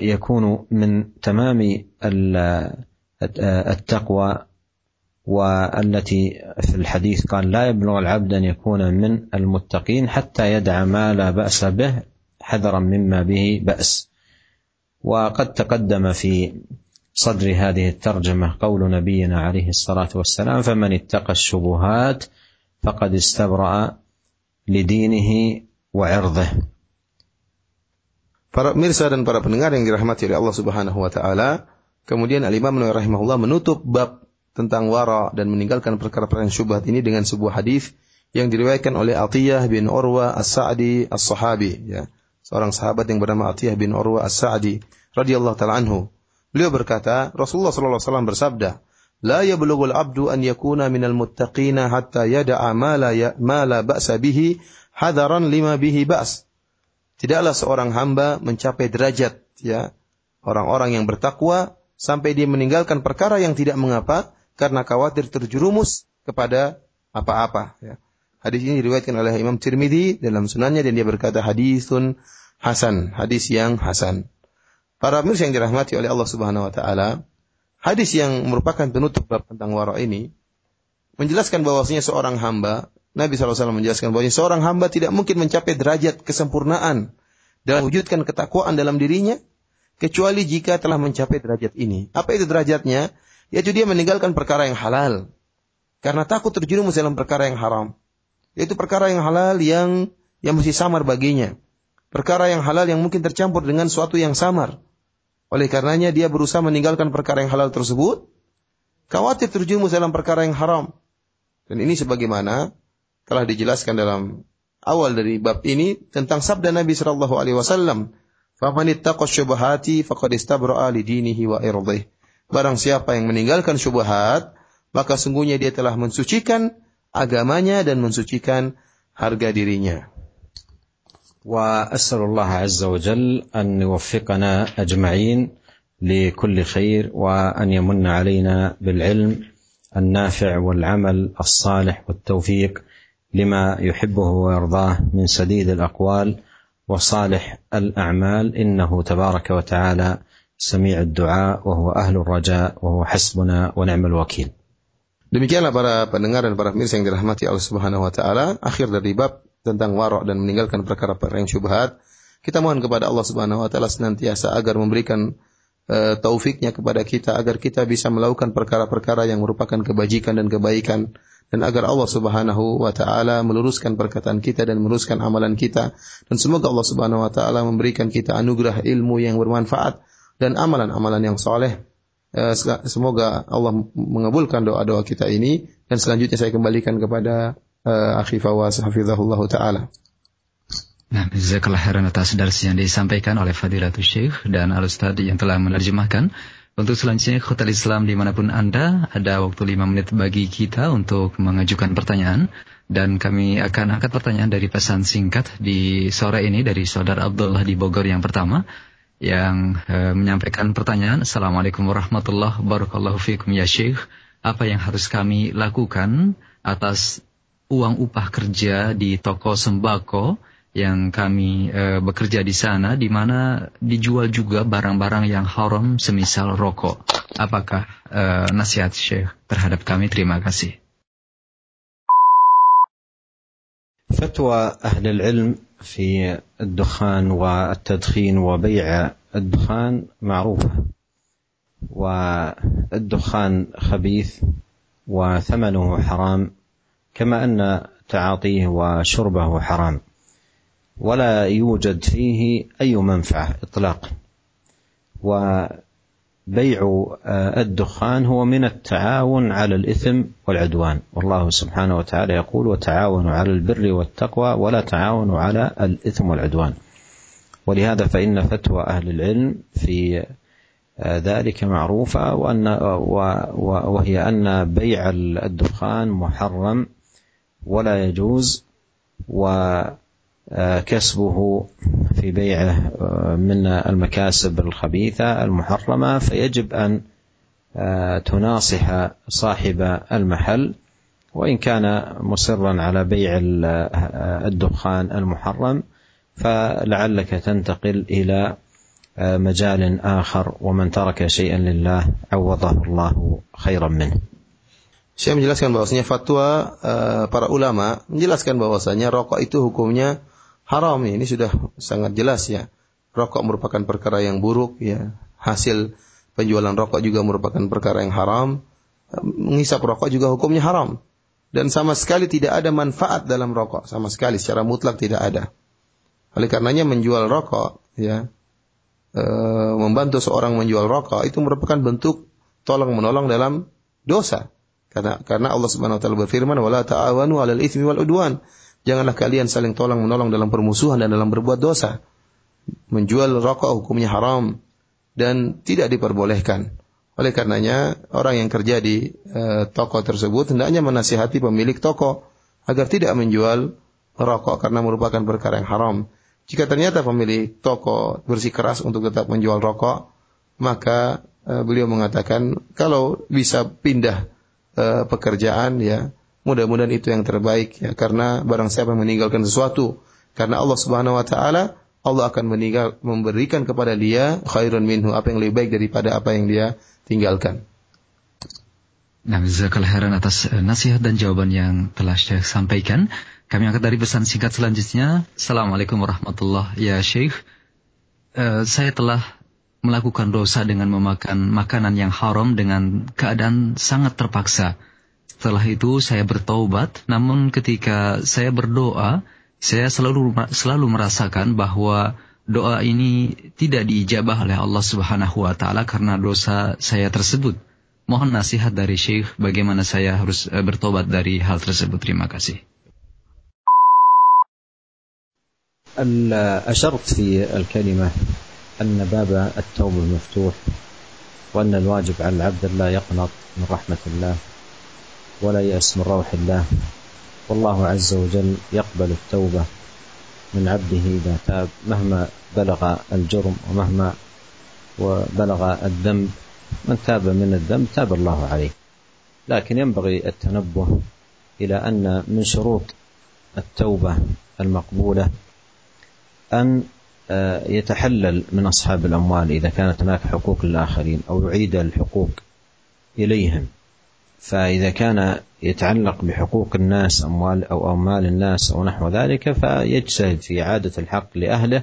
يكون من تمام التقوى والتي في الحديث قال لا يبلغ العبد أن يكون من المتقين حتى يدع ما لا بأس به حذرا مما به بأس. وقد تقدم في صدر هذه الترجمه قول نبينا عليه الصلاه والسلام فمن اتقى الشبهات فقد استبرا لدينه وعرضه Para mirsa dan para pendengar yang dirahmati oleh Allah Subhanahu wa taala, kemudian Al-Imam Nawawi rahimahullah menutup bab tentang wara dan meninggalkan perkara-perkara syubhat ini dengan sebuah hadis yang diriwayatkan oleh Atiyah bin Urwa As-Sa'di As-Sahabi ya. Seorang sahabat yang bernama Atiyah bin Urwa As-Sa'di radhiyallahu taala anhu. Beliau berkata, Rasulullah sallallahu alaihi wasallam bersabda, "La yablughul 'abdu an yakuna minal muttaqina hatta yada'a ma la ya, ma la ba'sa bihi hadaran lima bihi ba's." Tidaklah seorang hamba mencapai derajat ya orang-orang yang bertakwa sampai dia meninggalkan perkara yang tidak mengapa karena khawatir terjerumus kepada apa-apa. Ya. Hadis ini diriwayatkan oleh Imam Tirmidzi dalam sunannya dan dia berkata hadisun hasan, hadis yang hasan. Para pemirsa yang dirahmati oleh Allah Subhanahu wa taala, hadis yang merupakan penutup bab tentang wara ini menjelaskan bahwasanya seorang hamba, Nabi SAW menjelaskan bahwa seorang hamba tidak mungkin mencapai derajat kesempurnaan dalam wujudkan ketakwaan dalam dirinya kecuali jika telah mencapai derajat ini. Apa itu derajatnya? yaitu dia meninggalkan perkara yang halal karena takut terjerumus dalam perkara yang haram. Yaitu perkara yang halal yang yang masih samar baginya. Perkara yang halal yang mungkin tercampur dengan suatu yang samar. Oleh karenanya dia berusaha meninggalkan perkara yang halal tersebut, khawatir terjerumus dalam perkara yang haram. Dan ini sebagaimana telah dijelaskan dalam awal dari bab ini tentang sabda Nabi sallallahu alaihi wasallam, "Faman ittaqa syubhati faqad istabra'a dinihi wa irdhihi." Barang siapa yang meninggalkan syubhat, maka sungguhnya dia telah mensucikan agamanya dan mensucikan harga dirinya. وأسأل الله عز وجل أن يوفقنا أجمعين لكل خير وأن يمن علينا بالعلم النافع والعمل الصالح والتوفيق لما يحبه ويرضاه من سديد الأقوال وصالح الأعمال إنه تبارك وتعالى سميع الدعاء وهو أهل الرجاء وهو حسبنا ونعم الوكيل. Demikianlah para pendengar dan para pemirsa yang dirahmati Allah Subhanahu wa taala, akhir dari bab tentang warok dan meninggalkan perkara-perkara yang syubhat. Kita mohon kepada Allah Subhanahu wa taala senantiasa agar memberikan uh, taufiknya kepada kita agar kita bisa melakukan perkara-perkara yang merupakan kebajikan dan kebaikan dan agar Allah Subhanahu wa taala meluruskan perkataan kita dan meluruskan amalan kita dan semoga Allah Subhanahu wa taala memberikan kita anugerah ilmu yang bermanfaat dan amalan-amalan yang soleh. Eh, semoga Allah mengabulkan doa-doa kita ini dan selanjutnya saya kembalikan kepada uh, Akhi Fawaz hafizahullah taala. Nah, jazakallah khairan atas darsi yang disampaikan oleh Fadilatul Syekh dan Al-Ustaz yang telah menerjemahkan. Untuk selanjutnya, khotel Islam di mana pun Anda, ada waktu 5 menit bagi kita untuk mengajukan pertanyaan. Dan kami akan angkat pertanyaan dari pesan singkat di sore ini dari Saudara Abdullah di Bogor yang pertama. Yang e, menyampaikan pertanyaan, Assalamualaikum warahmatullahi wabarakatuh ya Syekh. Apa yang harus kami lakukan atas uang upah kerja di toko sembako yang kami e, bekerja di sana di mana dijual juga barang-barang yang haram semisal rokok. Apakah e, nasihat Syekh terhadap kami? Terima kasih. فتوى أهل العلم في الدخان والتدخين وبيع الدخان معروفة والدخان خبيث وثمنه حرام كما أن تعاطيه وشربه حرام ولا يوجد فيه أي منفعة اطلاقا. وبيع الدخان هو من التعاون على الإثم والعدوان. والله سبحانه وتعالى يقول وتعاونوا على البر والتقوى ولا تعاونوا على الإثم والعدوان. ولهذا فإن فتوى أهل العلم في ذلك معروفة وأن وهي أن بيع الدخان محرم ولا يجوز و كسبه في بيعه من المكاسب الخبيثة المحرمة فيجب أن تناصح صاحب المحل وإن كان مصرا على بيع الدخان المحرم فلعلك تنتقل إلى مجال آخر ومن ترك شيئا لله عوضه الله خيرا منه. Saya menjelaskan bahwasanya fatwa uh, para ulama menjelaskan bahwasanya rokok itu hukumnya haram ini sudah sangat jelas ya. Rokok merupakan perkara yang buruk ya. Hasil penjualan rokok juga merupakan perkara yang haram. Mengisap rokok juga hukumnya haram. Dan sama sekali tidak ada manfaat dalam rokok, sama sekali secara mutlak tidak ada. Oleh karenanya menjual rokok ya e, membantu seorang menjual rokok itu merupakan bentuk tolong menolong dalam dosa. Karena karena Allah Subhanahu wa taala berfirman wala ta'awanu 'alal itsmi wal udwan. Janganlah kalian saling tolong menolong dalam permusuhan dan dalam berbuat dosa. Menjual rokok hukumnya haram dan tidak diperbolehkan. Oleh karenanya, orang yang kerja di e, toko tersebut hendaknya menasihati pemilik toko agar tidak menjual rokok karena merupakan perkara yang haram. Jika ternyata pemilik toko bersikeras untuk tetap menjual rokok, maka e, beliau mengatakan kalau bisa pindah e, pekerjaan ya Mudah-mudahan itu yang terbaik ya karena barang siapa meninggalkan sesuatu karena Allah Subhanahu wa taala Allah akan meninggal memberikan kepada dia khairun minhu apa yang lebih baik daripada apa yang dia tinggalkan. Nah, jazakallah khairan atas eh, nasihat dan jawaban yang telah Syekh sampaikan. Kami angkat dari pesan singkat selanjutnya. Assalamualaikum warahmatullahi ya Syekh. Uh, saya telah melakukan dosa dengan memakan makanan yang haram dengan keadaan sangat terpaksa. Setelah itu saya bertaubat, namun ketika saya berdoa, saya selalu selalu merasakan bahwa doa ini tidak diijabah oleh Allah Subhanahu wa taala karena dosa saya tersebut. Mohon nasihat dari Syekh bagaimana saya harus eh, bertobat dari hal tersebut. Terima kasih. أشرت في الكلمة أن باب التوبة مفتوح وأن الواجب على العبد لا يقنط من رحمة الله ولا يأس من روح الله. والله عز وجل يقبل التوبة من عبده إذا تاب مهما بلغ الجرم ومهما وبلغ الذنب. من تاب من الذنب تاب الله عليه. لكن ينبغي التنبه إلى أن من شروط التوبة المقبولة أن يتحلل من أصحاب الأموال إذا كانت هناك حقوق للآخرين أو يعيد الحقوق إليهم. فإذا كان يتعلق بحقوق الناس أموال أو أموال الناس أو نحو ذلك فيجتهد في إعادة الحق لأهله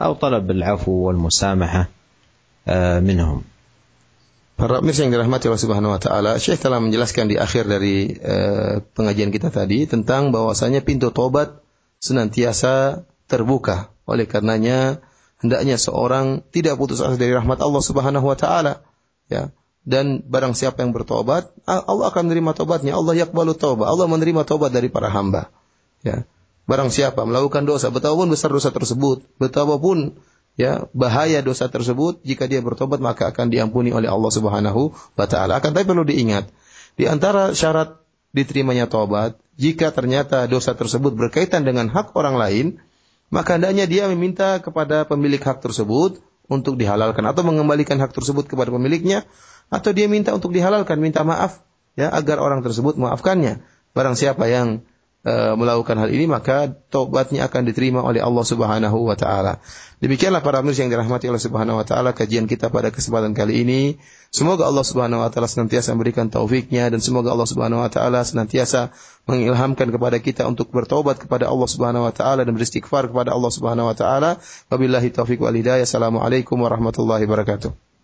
أو طلب العفو والمسامحة منهم. Para pemirsa yang dirahmati Allah Subhanahu wa taala, Syekh telah menjelaskan di akhir dari uh, pengajian kita tadi tentang bahwasanya pintu tobat senantiasa terbuka. Oleh karenanya hendaknya seorang tidak putus asa dari rahmat Allah Subhanahu wa taala, ya dan barang siapa yang bertobat, Allah akan menerima tobatnya. Allah yakbalu taubat. Allah menerima tobat dari para hamba. Ya. Barang siapa melakukan dosa, betapapun besar dosa tersebut, betapapun ya bahaya dosa tersebut, jika dia bertobat maka akan diampuni oleh Allah Subhanahu wa taala. Akan tapi perlu diingat, di antara syarat diterimanya tobat, jika ternyata dosa tersebut berkaitan dengan hak orang lain, maka hendaknya dia meminta kepada pemilik hak tersebut untuk dihalalkan atau mengembalikan hak tersebut kepada pemiliknya atau dia minta untuk dihalalkan, minta maaf ya agar orang tersebut maafkannya. Barang siapa yang melakukan hal ini maka tobatnya akan diterima oleh Allah Subhanahu wa taala. Demikianlah para pemirsa yang dirahmati Allah Subhanahu wa taala kajian kita pada kesempatan kali ini. Semoga Allah Subhanahu wa taala senantiasa memberikan taufiknya dan semoga Allah Subhanahu wa taala senantiasa mengilhamkan kepada kita untuk bertobat kepada Allah Subhanahu wa taala dan beristighfar kepada Allah Subhanahu wa taala. Wabillahi taufik wal hidayah. Assalamualaikum warahmatullahi wabarakatuh.